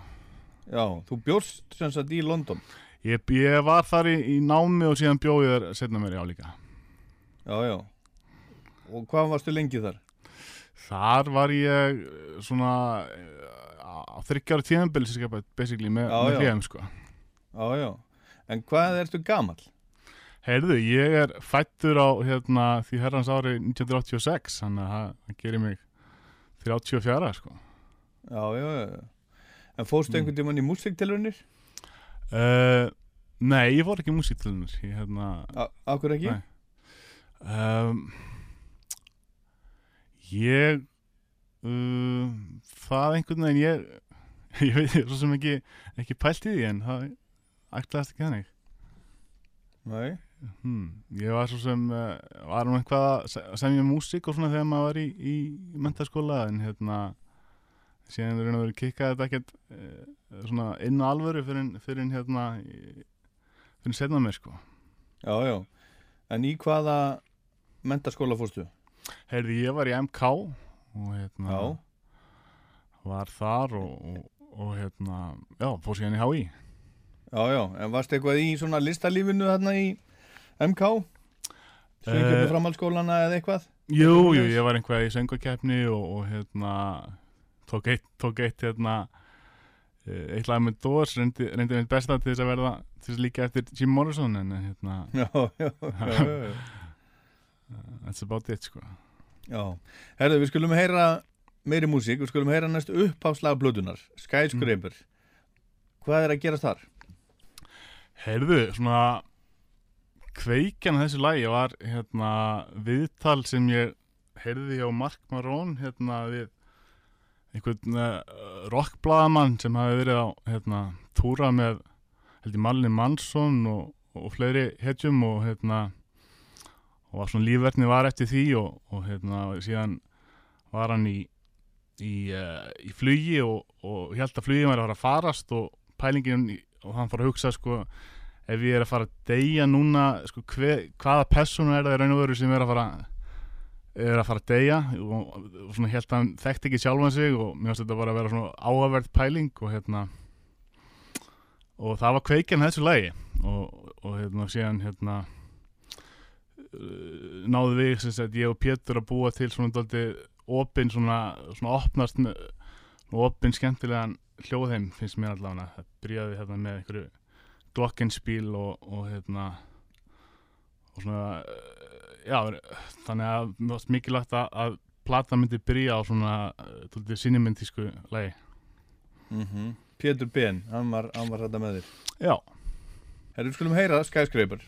Já, þú bjórst sem sagt í London? Ég, ég var þar í, í námi og síðan bjóð ég þar setna mér já líka. Já, já. Og hvað varstu lengi þar? Þar var ég svona á þryggjára tíðanbili basically með, Já, með hljum sko Já, já En hvað ertu gamall? Heyrðu, ég er fættur á hérna, því herrans ári 1986 þannig að það- gerir mig 34 sko Já, já, já En fórstu einhvern tímann í músiktilunir? uh, Nei, ég fór ekki í músíktilunir ég hérna Akkur ekki? Nei. Um, ég uh, það einhvern veginn ég, ég veit ég svo sem ekki ekki pælt í því en það ætlaðist ekki þannig. Nei. Hmm, ég var svo sem uh, var nú eitthvað að se- að semja músík og svona þegar maður var í, í mentaskóla en hérna síðan er verið kikkaði þetta ekkert uh, svona inn á alvöru fyrir, fyrir hérna fyrir setna mér sko. Já, já. En í hvaða mentaskóla fórstu? Heyrði, ég var í MK og hérna var þar og, og, og hérna, já, fór síðan í HÍ Já, já, en varstu eitthvað í svona listalífinu þarna í MK? Sveingjörnu Eh, uh, framhaldsskólana eða eitthvað? Jú, jú, ég var einhvað í söngvakeppni og, og hérna tók eitt, tók eitt hérna eh, eitt lag með Doors, reyndi, reyndi mitt besta til þess að verða, til þess líka eftir Jim Morrison en eh, hérna já, já, já. That's about it, sko Já, herðu, við skulum heyra meiri músík, við skulum heyra næst uppháslag blödunar, Skyscraper Hvað er að gerast þar? Heyrðu, svona kveikjan að þessu lagi var hérna viðtal sem ég heyrði hjá Mark Marón hérna við einhvern uh, rockblaðamann sem hafi verið á hérna túra með heldur Malin Mansson og, og fleiri hetjum og hérna og var svona lífverðni var eftir því og, og hérna síðan var hann í í, uh, í flugi og, og held að flugin væri að fara að farast og pælingin og hann fór að hugsa sko ef ég er að fara að deyja núna sko, hve, hvaða persónu er það í raun og veru sem er að fara er að fara að deyja? Og, og svona held að hann þekkti ekki sjálfan sig og mér finnst þetta bara að vera svona áhverð pæling og hérna og það var kveikjan þessu lagi. Og, og hérna síðan hérna náðu við sem sagt ég og Pétur að búa til svona dálítið opinn svona, svona opnast með opinn skemmtilegan hljóðheim finnst mér allavega. Það byrjaði hérna með einhverju glockenspíl og, og hérna og svona uh, já, þannig að mér varst mikilvægt að, að plata myndi byrja á svona uh, dálítið sinimendísku lagi. Mm Pétur Ben, hann var, hann var þetta með þér. Já. Herru, við skulum heyra Skyscraper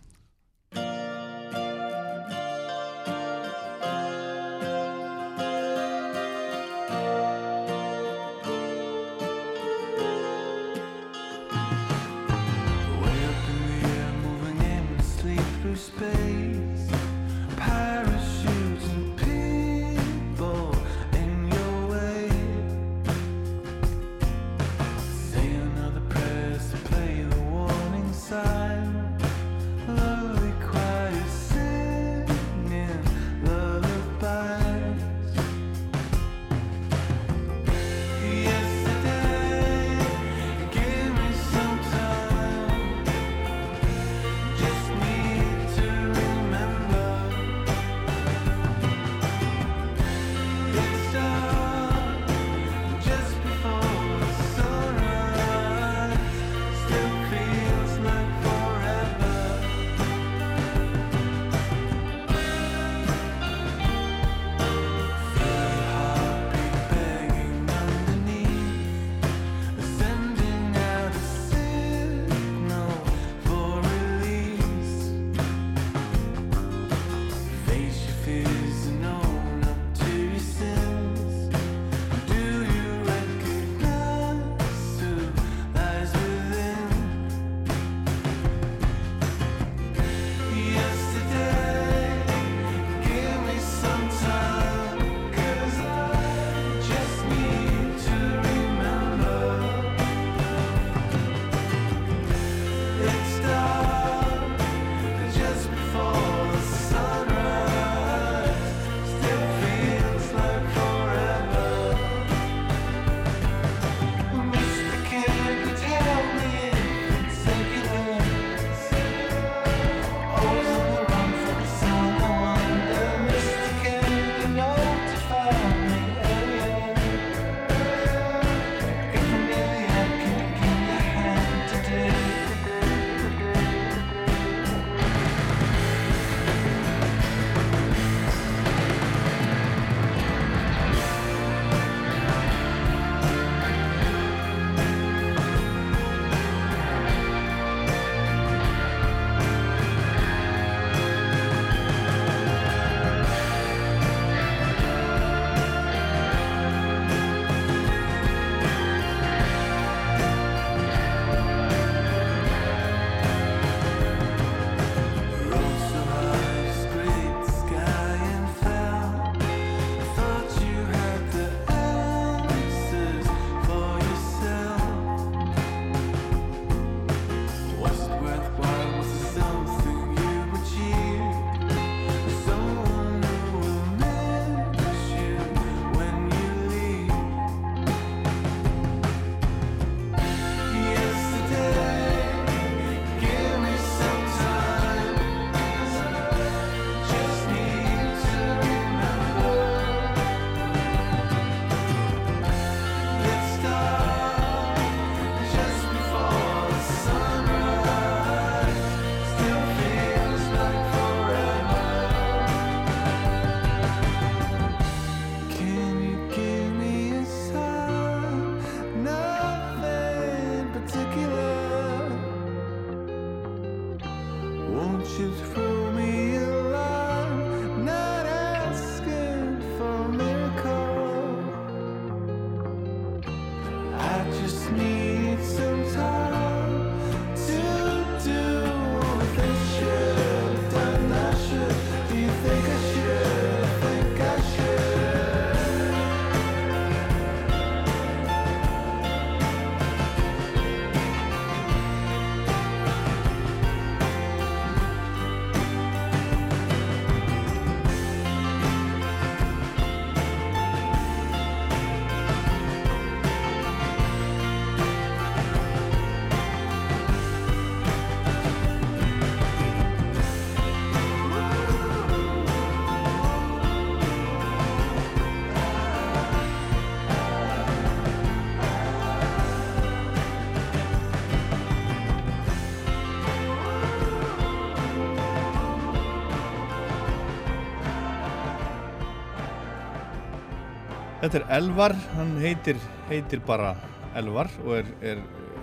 Þetta er Elvar, hann heitir, heitir bara Elvar og er, er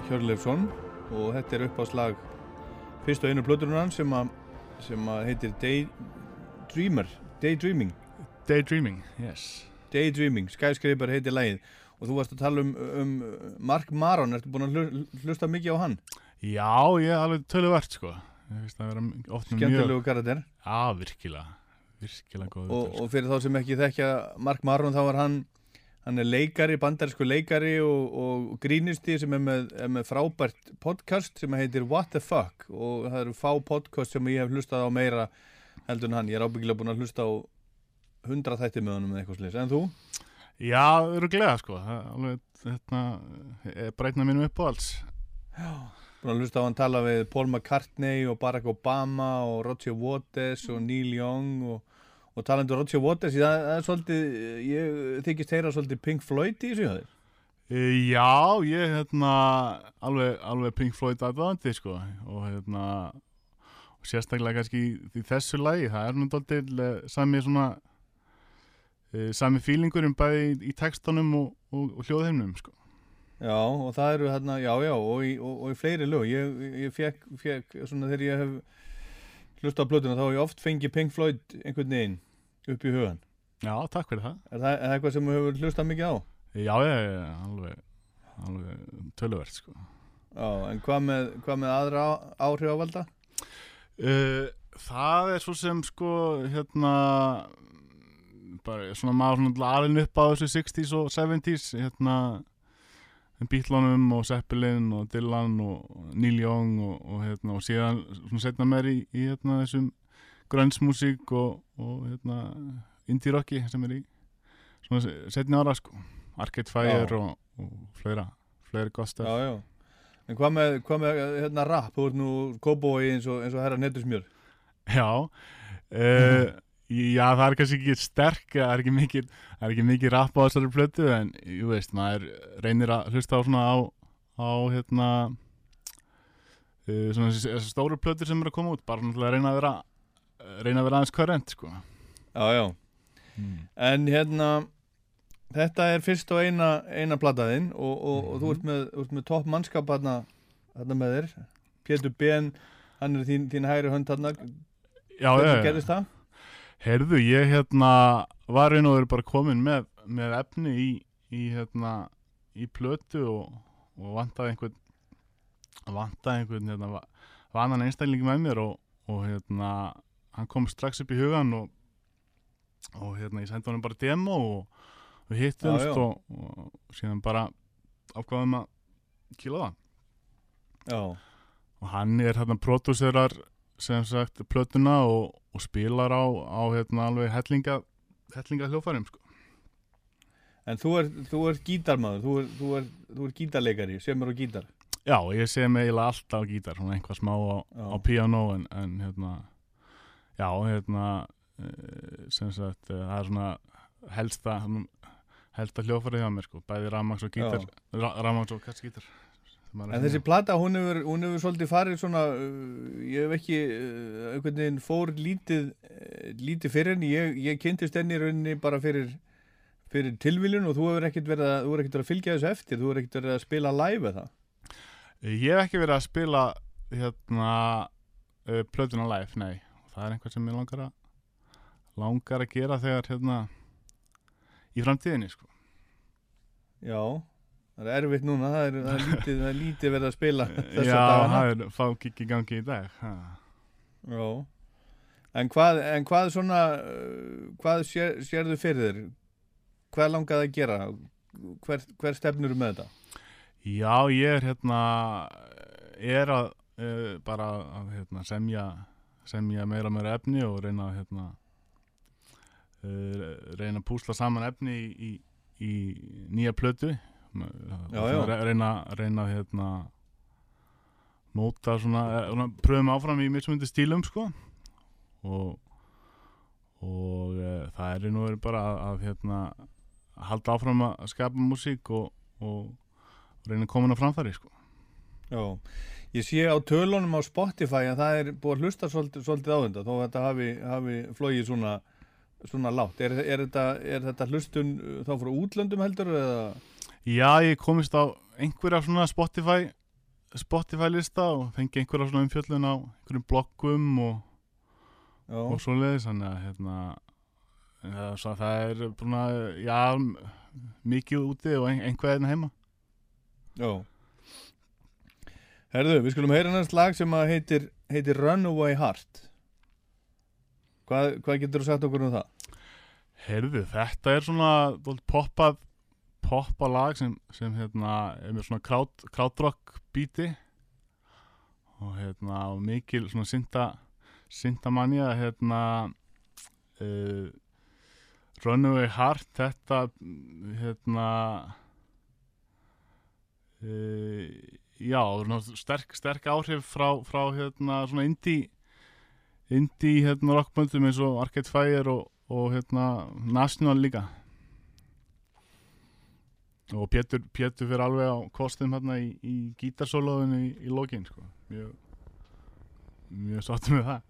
Hjörleifsson og þetta er upp á slag fyrst og einu plöturinn hans sem, sem að heitir Daydreamer Daydreaming Daydreaming, yes. Daydreaming, Skyscraper heitir lagið. Og þú varst að tala um, um Mark Maron, ertu búin að hlu- hlusta mikið á hann? Já, ég er alveg töluvert sko. Skemmtilegu karakter. Já, virkilega Virkilega góð og, og fyrir þá sem ekki þekkja Mark Maron þá var hann hann er leikari, bandarísku leikari og, og grínisti sem er með, er með frábært podcast sem heitir What the Fuck. Og það eru fá podcast sem ég hef hlustað á meira heldur en hann, ég er ábyggilega búin að hlusta á hundra þætti með honum eða eitthvað slis, en þú? Já, öruglega sko. Það er alveg, er breytna mínum upp á alls Búin að hlusta á hann tala við Paul McCartney og Barack Obama og Roger Waters og Neil Young og, og talandi um Roger Waters það, það er svolítið, ég þykist heyra svolítið Pink Floyd í þessu hjá þér. E, Já, ég hérna alveg, alveg Pink Floyd aðvæðandi sko og hérna og sérstaklega kannski í, í þessu lagi það er dálítið eh, sami svona e, sami fílingurinn bæði í, textunum og, og, og hljóðheimnum sko Já, og það eru hérna, já, já, og í, og, og í fleiri lög. Ég, ég fekk, fekk, svona þegar ég hef hlusta á plötuna, þá hef ég oft fengið Pink Floyd einhvern veginn upp í hugan. Já, takk fyrir það Er það, er það eitthvað sem þú hefur hlustað mikið á? Já, ég er alveg, alveg töluvert sko Já, en hvað með, hvað með aðra áhrif á valda? Uh, það er svo sem sko hérna bara svona maður svona alveg upp á þessu 60s og 70s hérna Beatlunum og Zeppelin og Dylan og Neil Young og, og hérna og síðan svona setna meir í, í hérna þessum grunge-músík og, og hérna indie rocki sem er í svona setni ára sko Arcade Fire Já. og, stöf Já, já. En hvað með, hvað með hérna rap? Þú ert nú kóbói eins og, herra netusmjör. Já uh, Já, það er kannski ekki sterk það er ekki mikið, það er ekki mikið rapp á þessari plötu en, jú veist, maður reynir að hlusta á svona á, á hérna uh, svona þessi, stóru plötur sem eru að koma út bara náttúrulega að reyna að vera reyna að vera aðeins körrent, sko Já, já. En hérna, þetta er fyrst og eina, eina plataðinn og, og, og þú ert með, þú ert með topp mannskap hérna, hérna með þér. Pétur Ben, hann er þín, þín hægri hönd hérna. Já, Hvernig gerðist það? Heyrðu, ég hérna var einu og verið bara komin með, með efni í, í hérna í plötu og, og vantaði einhvern vantaði einhvern hérna, va- vanan einstakling með mér og, og hérna hann kom strax upp í hugan og, og hérna ég sendi honum bara demo og við hittumst og, og síðan bara ákvaðum að kýla það Já. og hann er hérna pródúserar sem sagt plötuna og, og spilar á, á hérna alveg hellinga hellinga hljófarim sko. En þú ert, þú ert gítarmaður, þú ert, þú ert, þú ert gítarleikari, semur á gítar. Já, ég mig eiginlega alltaf gítar svona einhvað smá á, á piano en, en hérna já, hérna eh, sem sagt, eh, það er svona helsta helsta hljófarið hjá mér sko, bæði rafmaks og gítar ra, rafmaks og sem er En þessi plata, hún hefur, hún hefur svolítið farið svona, uh, ég hef ekki, uh, einhvern veginn fór lítið, uh, lítið fyrir henni, ég, ég kynntist henni rauninni bara fyrir, fyrir tilviljun og þú hefur ekkert verið að, þú hefur ekkert verið að fylgja þessu eftir, þú hefur ekkert verið að spila live eða. Ég hef ekki verið að spila hérna plötuna live, nei. Það er einhvað sem ég langar að langar að gera þegar hérna í framtíðinni sko. Já, það er erfitt núna, það er, það er, lítið, það er lítið verið að spila þessa Já, dagana. það er fá kikki í gangi í dag ha. Já. En hvað, en hvað svona, uh, hvað sér, sérðu fyrir þér? Hvað langaði að gera? Hver, hver stefnur með þetta? Já, ég er hérna er að uh, bara að hérna, semja semja meira meira efni og reyna að hérna, uh, reyna að púsla saman efni í, í, í nýja plötu Já, já. Re- reyna, reyna hérna, móta svona, eh, svona pröfum áfram í mismundi stílum sko og og uh, það er nú verið bara að, að hérna, halda áfram að skapa músík og, og reyna að koma á framfæri sko. Já, ég sé á tölunum á Spotify að það er búið að hlusta svolítið, svolítið á þetta þó að þetta hafi, hafi flogið svona, svona látt. Er, er, þetta, er þetta hlustun þá frá útlöndum heldur eða? Já, ég komist á einhverja svona Spotify Spotify lista og fengi einhverja svona umfjöllun á einhverjum bloggum og, og svoleiðis þannig að hérna ja, svo að það er búin að já, mikið úti og ein, einhver einn heima. Já. Herðu, við skulum heyra næst lag sem að heitir, heitir Runaway Heart. Hvað, hvað getur þú sagt okkur um það? Heyrðu, þetta er svona poppað poppað lag sem, sem hérna er með svona krát, krátrock bíti og hérna og mikil svona synda synda manja hérna uh, Runaway Heart þetta hérna uh, já, sterk, sterk áhrif frá, frá hérna svona indie indie hérna rockböndum eins og Arcade Fire og, og hérna National líka og Pétur, Pétur fyrir alveg á kostum hérna í, í gítarsólaðinu í, í lokin sko. mjög mjög sáttum með það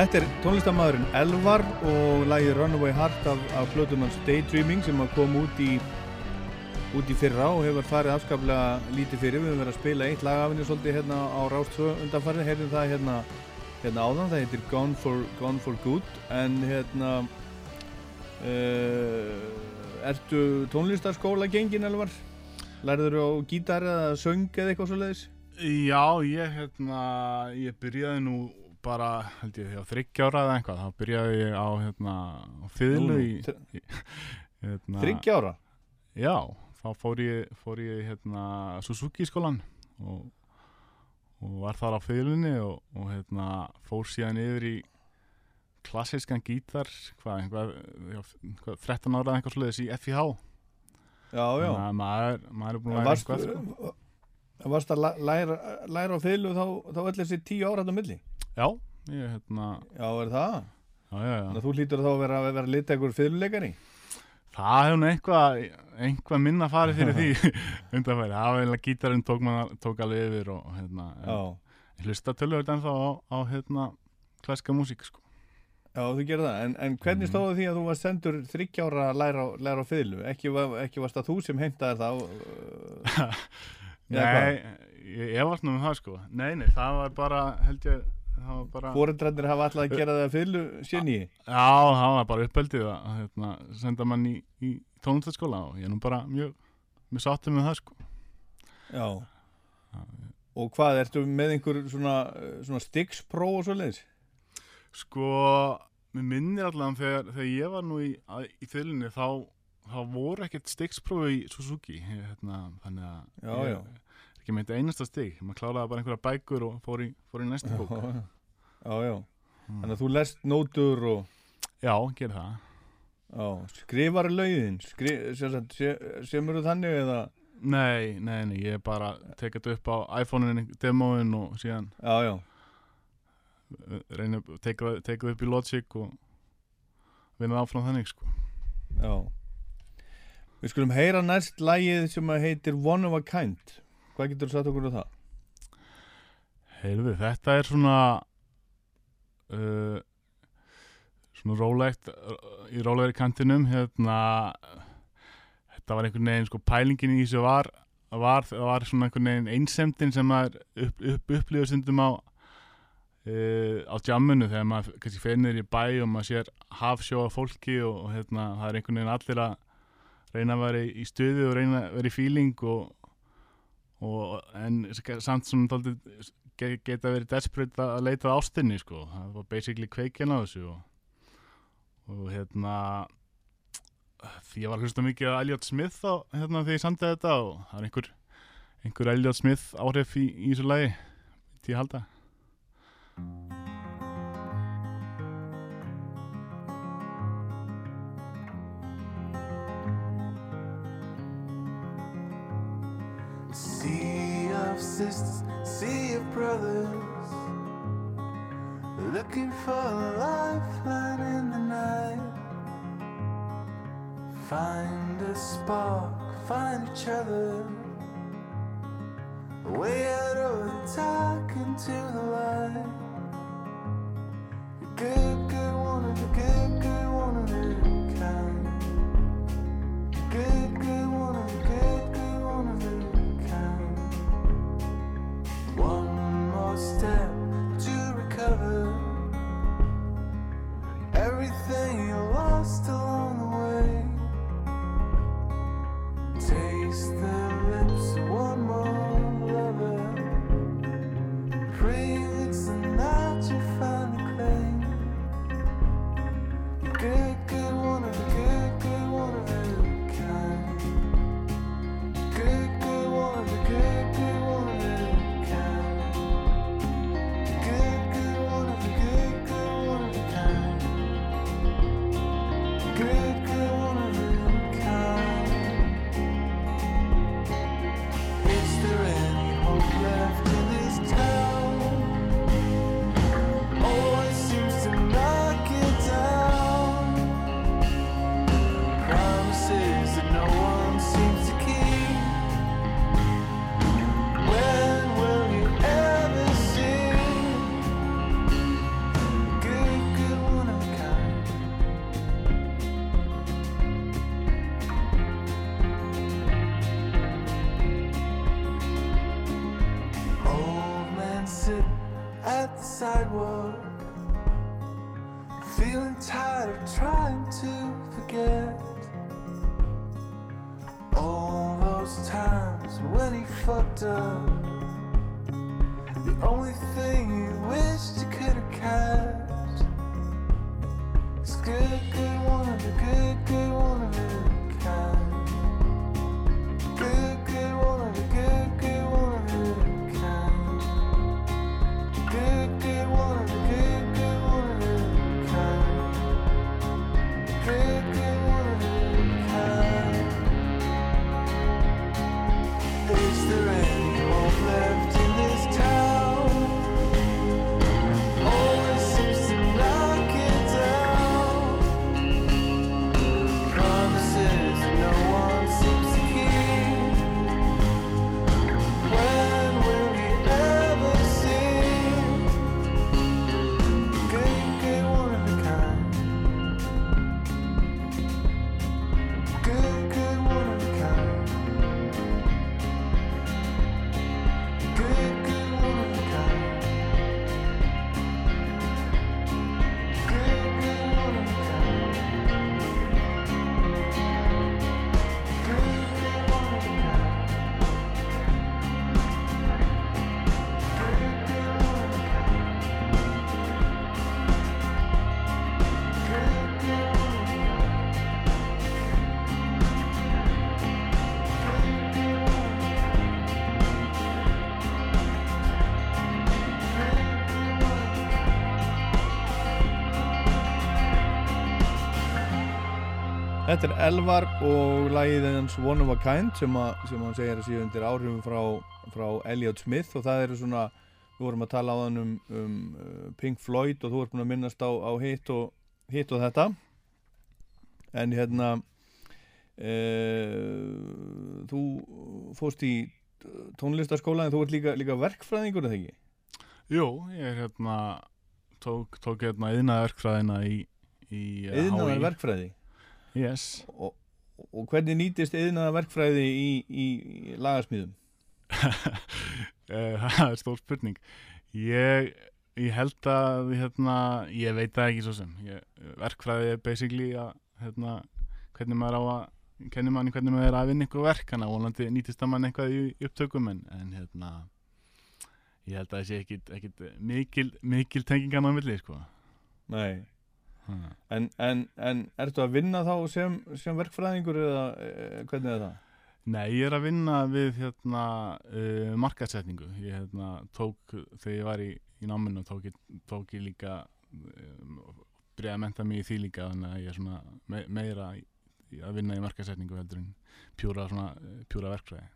Þetta er tónlistamæðurinn Elvar og lagið Runaway Heart af, af plötunans Daydreaming sem kom út í út í fyrra og hefur farið afskaplega lítið fyrir. Við höfum verið að spila eitt lag af henni svolítið hérna á Rást 2 undanfarið, heyrðum það hérna, hérna áðan, það heitir Gone for, Gone for Good en hérna uh, ertu tónlistarskóla gengin Elvar? Lærður á gítar eða söng eða eitthvað svoleiðis? Já, ég hérna, ég byrjaði nú bara, held ég, á þryggjára eða eitthvað, þá byrjaði ég á hérna, á nú, í, hérna, Þriggja ára? Já, þá fór ég, fór ég hérna, Suzuki skólan og, og var þar á fiðlunni og, og hérna, fór síðan yfir í klassískan gítar, hvað, einhvað, já, hvað 13 ára eða eitthvað svoleiðis í FIH. Já, já. Þannig að maður, maður er búin að læra varst, eitthvað, sko. varst að læ- læra, læra á fiðlu þá, þá öll þessi tíu ára þetta milli? Já, ég, hérna... Já, er það? Já, já, já. Þannig að þú hlýtur þá að vera vera einhver fiðluleikari? Það hefur nú eitthvað, eitthvað minna farið fyrir því undanfæri. Það var eiginlega gítarinn tók, man, tók alveg yfir og hérna, ég hlusta tölvöld ennþá á, á hérna, klassiska músík, sko. Já, þú gerir það. En, en hvernig Mhm. stóðu því að þú var sendur þryggjára að læra, læra á fiðlu? Ekki, var- ekki varst það þú sem heimtaðir þá? uh? Nei, ég, ég var nú með það, sko. Nei, nei, það var bara, held ég, það bara... Fóreldrarnir hafa alltaf að gera það að fiðlu sinni? Já, það var bara uppeldið að hérna, senda mann í, í tónlistaskóla og ég er nú bara mjög, mjög sáttur með það, sko. Já. Og hvað, ertu með einhver svona, svona stikkspróf og svo leiðis? Sko, mér minnir allavega þegar, þegar ég var nú í, í þylunni þá, þá voru ekkert stigsprófi í Suzuki hérna, þannig að Já, ég já. Ekki meint einasta stig maður kláraði bara einhverja bækur og fór í, fór í næsta bók Já, já, já. Þannig að þú lest nótur og... Já, ger það. Já, skrifar lögin, Skri, sem, sagt, se, semur þú þannig eða... Nei, nei, nei, ég bara tekið þetta upp á iPhone-in, demóin og síðan Já, já. reyna, tekið það upp í Logic og vinna áfram þannig, sko. Já. Við skulum heyra næst lagið sem að heitir One of a Kind. Hvað getur þú sagt okkur um það? Heyrðu, þetta er svona uh, svona rólegt uh, í rólegri kantinum hérna þetta var einhvern veginn sko pælingin í þessu var var, var svona einhvern veginn einsemdin sem maður upp, upp, upplifur stundum á uh, á jammunu þegar maður kannski fennir í bæ og maður sér hafsjó af fólki og, og hérna það er einhvern veginn allir að reyna að vera í, stuði og reyna að vera í feeling og, og en samt sem geta verið desperate að leita að ástinni sko, það var basically kveikjan á þessu og, og hérna því ég var að hlusta mikið á Elliot Smith á, hérna þegar ég samtið þetta og það er einhver einhver Elliot Smith áhrif í, í þessu lagi til ég halda looking for a lifeline in the night. Find a spark, find each other, way out of the dark into the light. Good, good, one of the good, Þetta er Elvar og lagið hans One of a Kind sem, að, sem hann segir að séu undir áhrifum frá, frá Elliot Smith og það eru svona, við vorum að tala á hann um, um uh, Pink Floyd og þú ert búin að minnast á, á hitt og, hitt og þetta en hérna e, þú fóst í tónlistaskóla en þú ert líka, líka verkfræðingur eða ekki? Jú, ég er hérna tók, tók hérna yðnaverkfræðina í, í uh, Yðnaðar HÍ. verkfræði Yes og, og hvernig nýtist yðnaðar verkfræði í, í, í lagarsmíðum? Eh, Það er stór spurning Ég, ég held að hérna, ég veit það ekki svo sem ég, verkfræði er basically að hérna, hvernig maður á að kennir manni hvernig maður er að vinna eitthvað verk þannig að vonandi nýtist að mann eitthvað í upptökum en, en hérna ég held að það sé ekkit, ekkit mikil, mikil tengingan á milli sko. Nei Hmm. En, en, en ertu að vinna þá sem, sem verkfræðingur eða e, hvernig er það? Nei, ég er að vinna við hérna, uh, markasetningu. Ég hérna, tók, þegar ég var í, í náminu, tók ég, tók ég líka, um, byrjaði að menta mig í því líka, þannig að ég er svona me meira að vinna í markasetningu heldur en pjúra, svona, eh, pjúra verkfræði.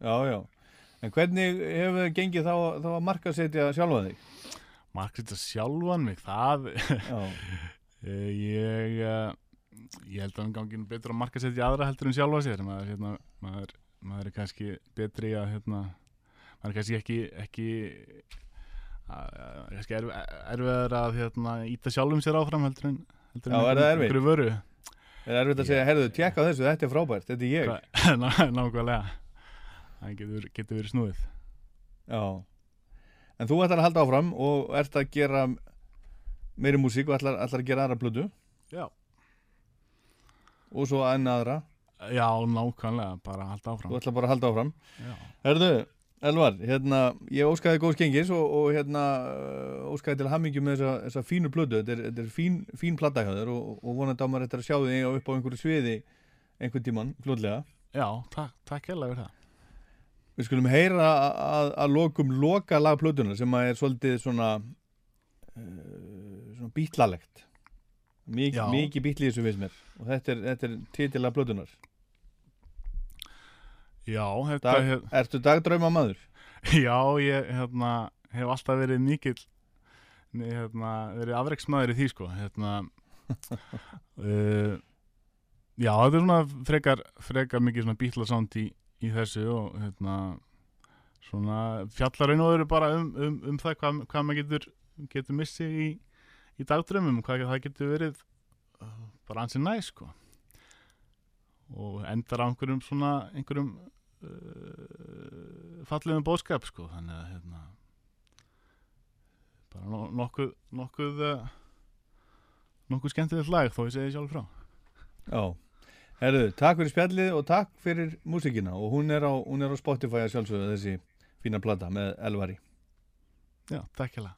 Já, já. En hvernig hefur það gengið þá, þá að markasetja sjálfa þig? Markasetja sjálfan mig, það. Eh, ég, uh, ég held að hann gangi betur að markasetja aðra heldur en sjálfa sér. Maður, hérna, maður, maður er kannski betri að, hérna, maður er kannski ekki, ekki kannski erf, erfiðar að hérna, íta sjálfum sér áfram heldur en, heldur Já, er það einhverju vöru Er erfitt að segja, herðu, tjekka þessu, þetta er frábært, þetta er ég. Ná- nákvæmlega það getur, getur verið snúið Já. En þú ætlar að halda áfram og ert að gera meiri músík og ætlar, ætlar að gera aðra plötu Já. og svo enn aðra. Já, nákvæmlega, bara að halda áfram Þú ætlar bara að halda áfram. Já. Herðu, Elvar, hérna, ég óskaði góðs gengis og, og hérna uh, óskaði til hamingju með þessa, þessa fínu plötu. Þetta er, þetta er fín, fín þér og, og vonandi á maður eftir að sjá þig upp á einhverju sviði einhvern tíman, fljóðlega. Já, takk, takk hérlega fyrir það Við skulum heyra að, að, lokum loka lag plötunar sem er svolítið svona, uh, svona bítlalegt. Mik, mikið bítli í þessu við mér og þetta er, þetta er titilag plötunar. Já, þetta Dag, hef, ertu dagdrauma maður? Já, ég hérna, hef alltaf verið mikill hérna, verið afreiksmaður í því sko hérna, uh, Já, þetta er svona frekar, frekar mikið bítlasánd í, í þessu og hérna svona fjallarinn og eru bara um, um, um það hvað, hvað maður getur, getur missið í, í dagdrömmum hvað það getur verið uh, bara ansið næst sko. Og endar á einhverjum svona einhverjum uh, fallegum bóðskap sko þannig að hérna bara no nokkuð nokkuð uh, nokkuð skemmtilegt lag þó ég segi sjálf frá. Já. Herðu, takk fyrir spjallið og takk fyrir músikina og hún er á, hún er á Spotify að sjálfsögðu þessi fína plata með Elvari. Já, takk hjá það.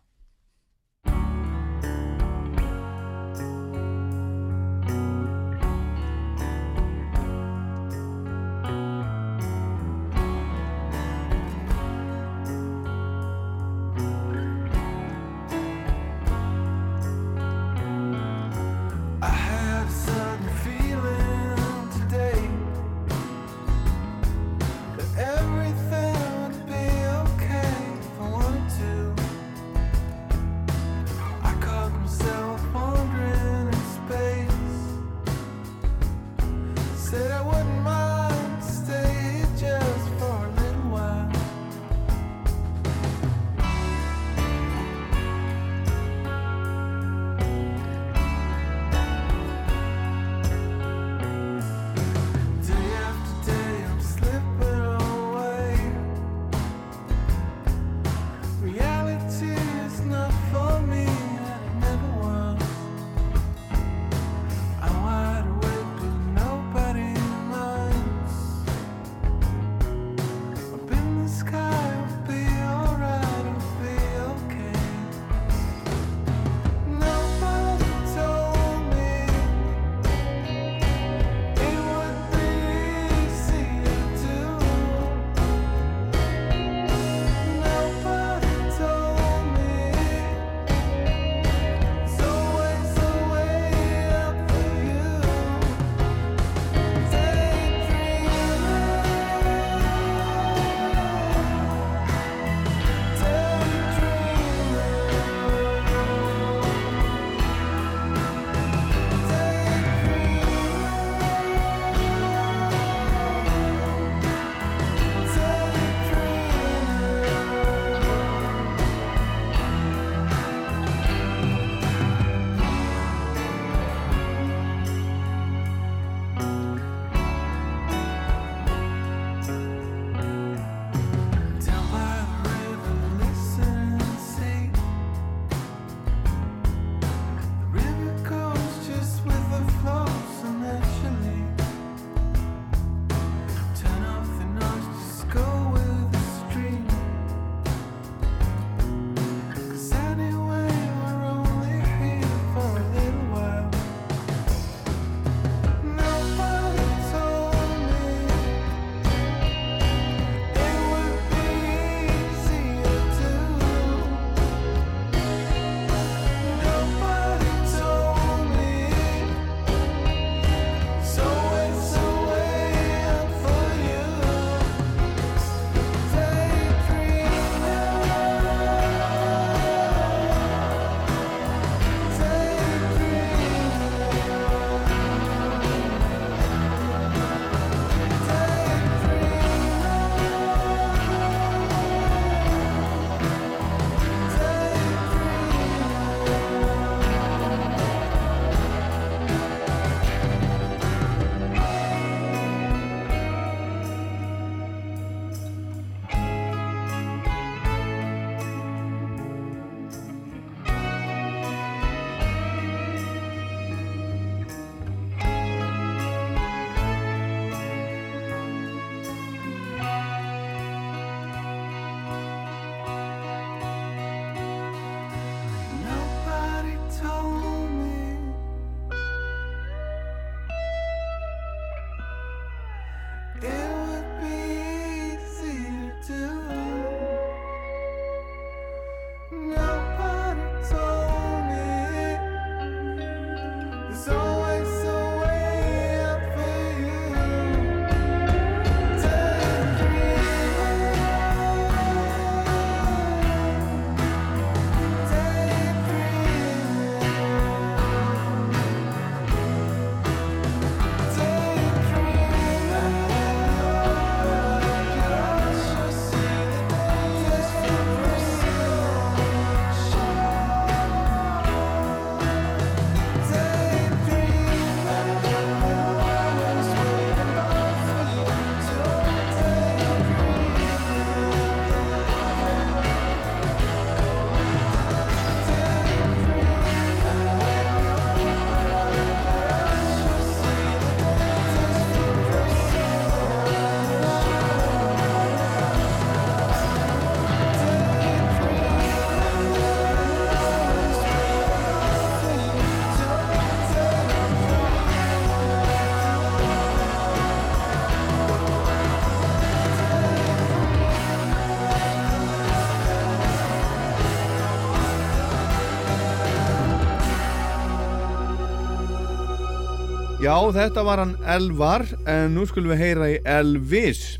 Þetta var hann Elvar en nú skulum við heyra í Elvis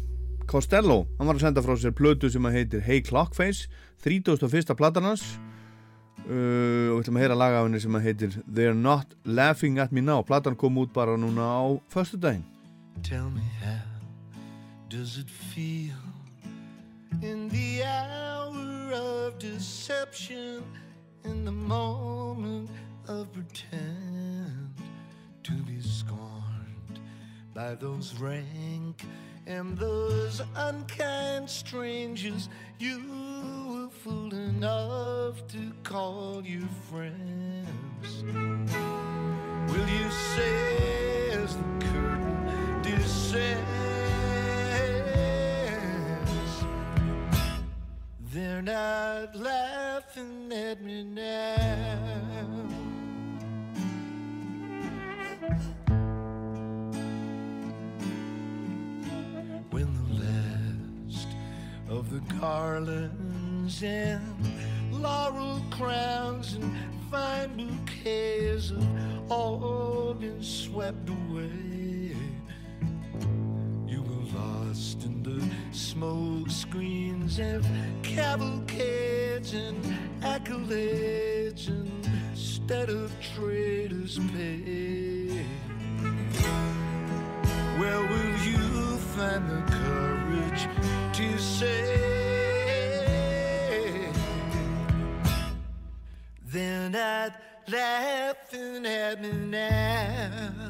Costello, hann var að senda frá sér plötu sem að heitir Hey Clockface 31. platan hans. Uh, og við ætlum að heyra laga af henni sem að heitir They're Not Laughing At Me Now. Platan kom út bara núna á föstudaginn. Tell me how does it feel in the hour of deception, in the moment of pretend to be scorned by those rank and those unkind strangers you were fool enough to call your friends? Will you say as the curtain descends? They're not laughing at me now. When the last of the garlands and laurel crowns and fine bouquets have all been swept away. You were lost in the smoke screens of cavalcades and accolades instead of traders pay. Find the courage to say they're not laughing at me now?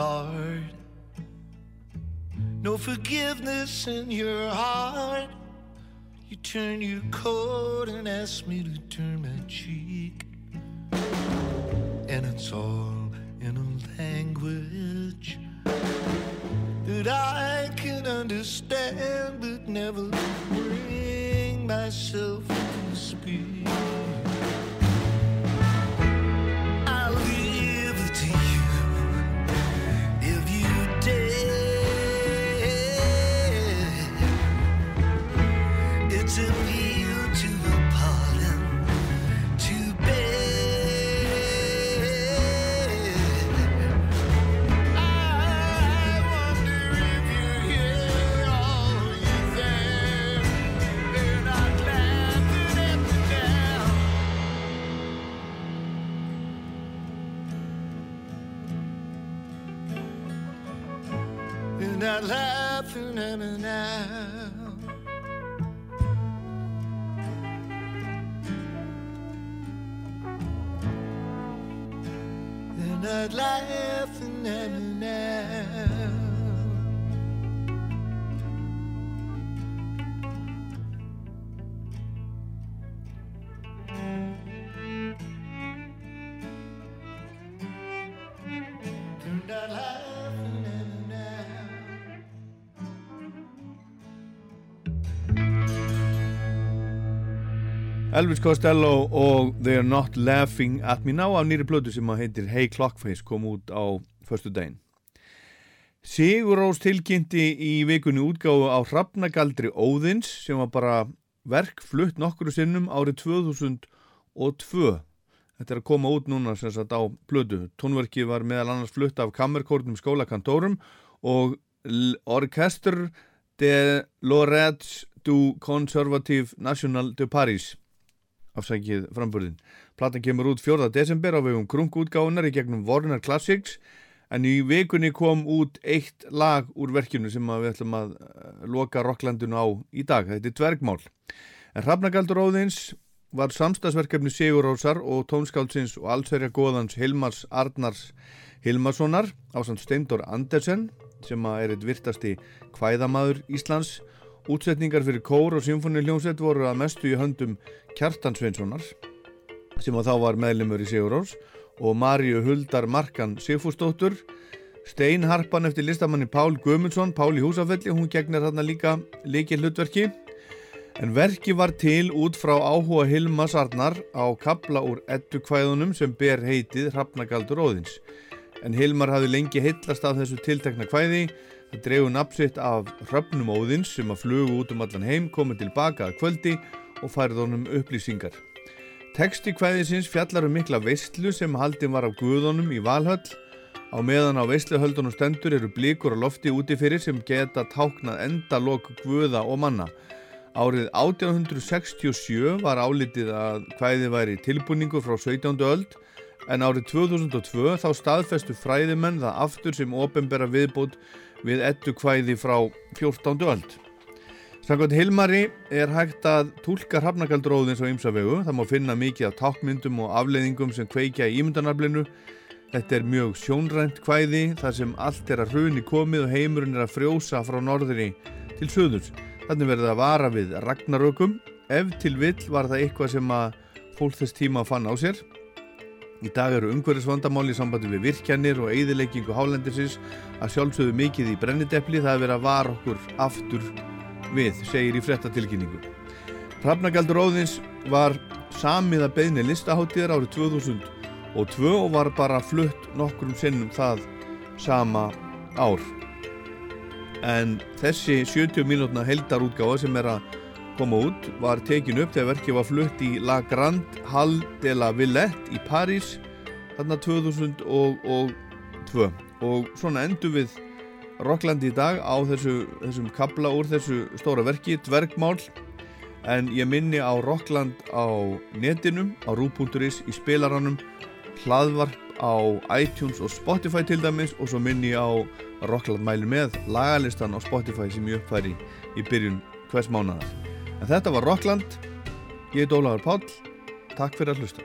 Start. No forgiveness in your heart. You turn your coat and ask me to turn my cheek. And it's all in a language that I can understand, but never bring myself to speak. Not laughing at me now. They're not laughing at me now. Elvis Costello og They're Not Laughing At Me Now af nýri blödu sem að heitir Hey Clockface kom út á förstu daginn. Sigur Rós tilkynnti í vikunni útgáfu á Hrafnagaldri Óðins sem var bara verk flutt nokkru sinnum árið 2002. Þetta er að koma út núna sem sagt á blödu. Tónverkið var meðal annars flutt af kammerkórnum skólakantórum og Orchestre de Lorette du Conservative National de Paris afsækið framburðin. Platan kemur út 4. desember á vegum krungútgáunar í gegnum Warner Classics en í vikunni kom út eitt lag úr verkinu sem við ætlum að eh, loka Rocklandinu á í dag. Þetta er dvergmál. En Hrafnagaldur Óðins var samstagsverkefni Sigur Rósar og tónskáldsins og allsverja góðans Hilmars Arnars Hilmarssonar á samt Steindor Andersen sem er eitt virtasti kvæðamaður Íslands. Útsetningar fyrir kór og symfóniljónsett voru að mestu í höndum Kjartan Sveinssonar sem að þá var meðlumur í Sigur Rós og Maríu Huldar Markan Sigfúsdóttur. Steinharpan eftir listamanni Pál Guðmundsson Pál í húsafelli, hún gegnir þarna líka líki hlutverki en verki var til út frá áhuga Hilmas Arnar á kabla úr eddukvæðunum sem ber heitið Hrafnagaldur Óðins. En Hilmar hafði lengi heitlast af þessu tiltekna kvæði það drefu napsitt af Hrafnum Óðins sem að flugu út um allan heim komið tilbaka að kvöldi og færði honum upplýsingar Teksti kvæðisins fjallar um mikla veistlu sem haldin var af guðunum í Valhöll. Á meðan á veistluhöldunum stendur eru blíkur á lofti úti fyrir sem geta táknað endalok guða og manna. Árið 1867 var álitið að kvæði væri tilbúningu frá 17. öld en árið 2002 þá staðfestu fræðimenn það aftur sem ofinbera viðbútt við ettu kvæði frá 14. öld. Samkvæmt Hilmari er hægt að tólka hrafnagaldróðins á ymsavegu. Það má finna mikið af tákmyndum og afleiðingum sem kveikja í ímyndanarblinu. Þetta er mjög sjónrænt kvæði þar sem allt er að hruni komið og heimurinn er að frjósa frá norðri til söðurs. Þannig verður það að vara við ragnarökum. Ef til vill var það eitthvað sem að fólk þess tíma fann á sér. Í dag eru umhverfisvandamál í sambandi við virkjanir og eigðileggingu hálendisins að sjálfsögðu mikið í brennidepli. Það er verið að vara okkur aftur við, segir í frettatilkynningu. Hrafnagaldur Óðins var samið að beðni listaháttíðar árið 2002 og var bara flutt nokkrum sinnum það sama ár. En þessi 70 mínútna heldarútgáfa sem er að koma út var tekin upp þegar verkið var flutt í La Grande Hall de la Villette í París þarna 2002 og svona endur við Rocklandi í dag á þessu, þessum kabla úr þessu stóra verki, dvergmál en ég minni á Rockland á netinum, á rú.is í spilaranum, hlaðvarp á iTunes og Spotify til dæmis og svo minni á Rockland mæli með lagalistan á Spotify sem ég uppfæri í byrjun hvers mánadar. En þetta var Rockland, ég er Dólaður Páll, takk fyrir að hlusta.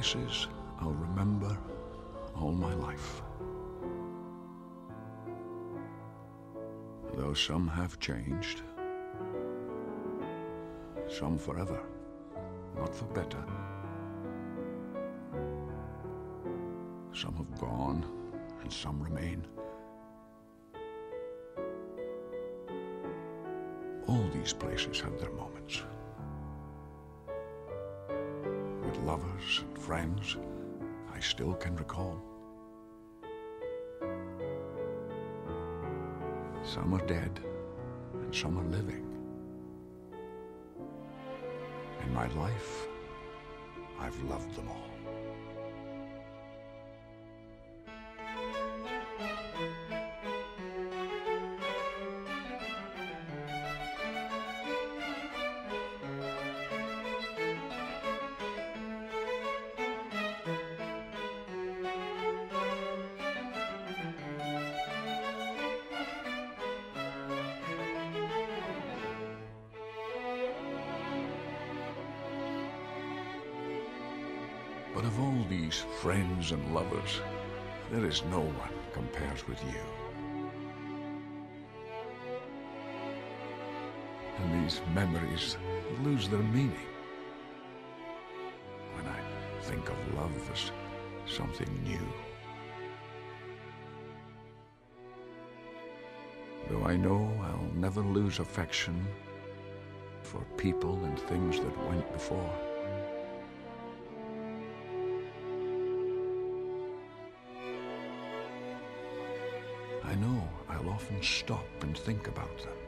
Places I'll remember all my life. Though some have changed, some forever, not for better. Some have gone, and some remain. All these places have their moments. Lovers and friends, I still can recall. Some are dead, and some are living. In my life, I've loved them all. Friends and lovers, there is no one compares with you. And these memories lose their meaning when I think of love as something new. Though I know I'll never lose affection for people and things that went before. Often stop and think about them.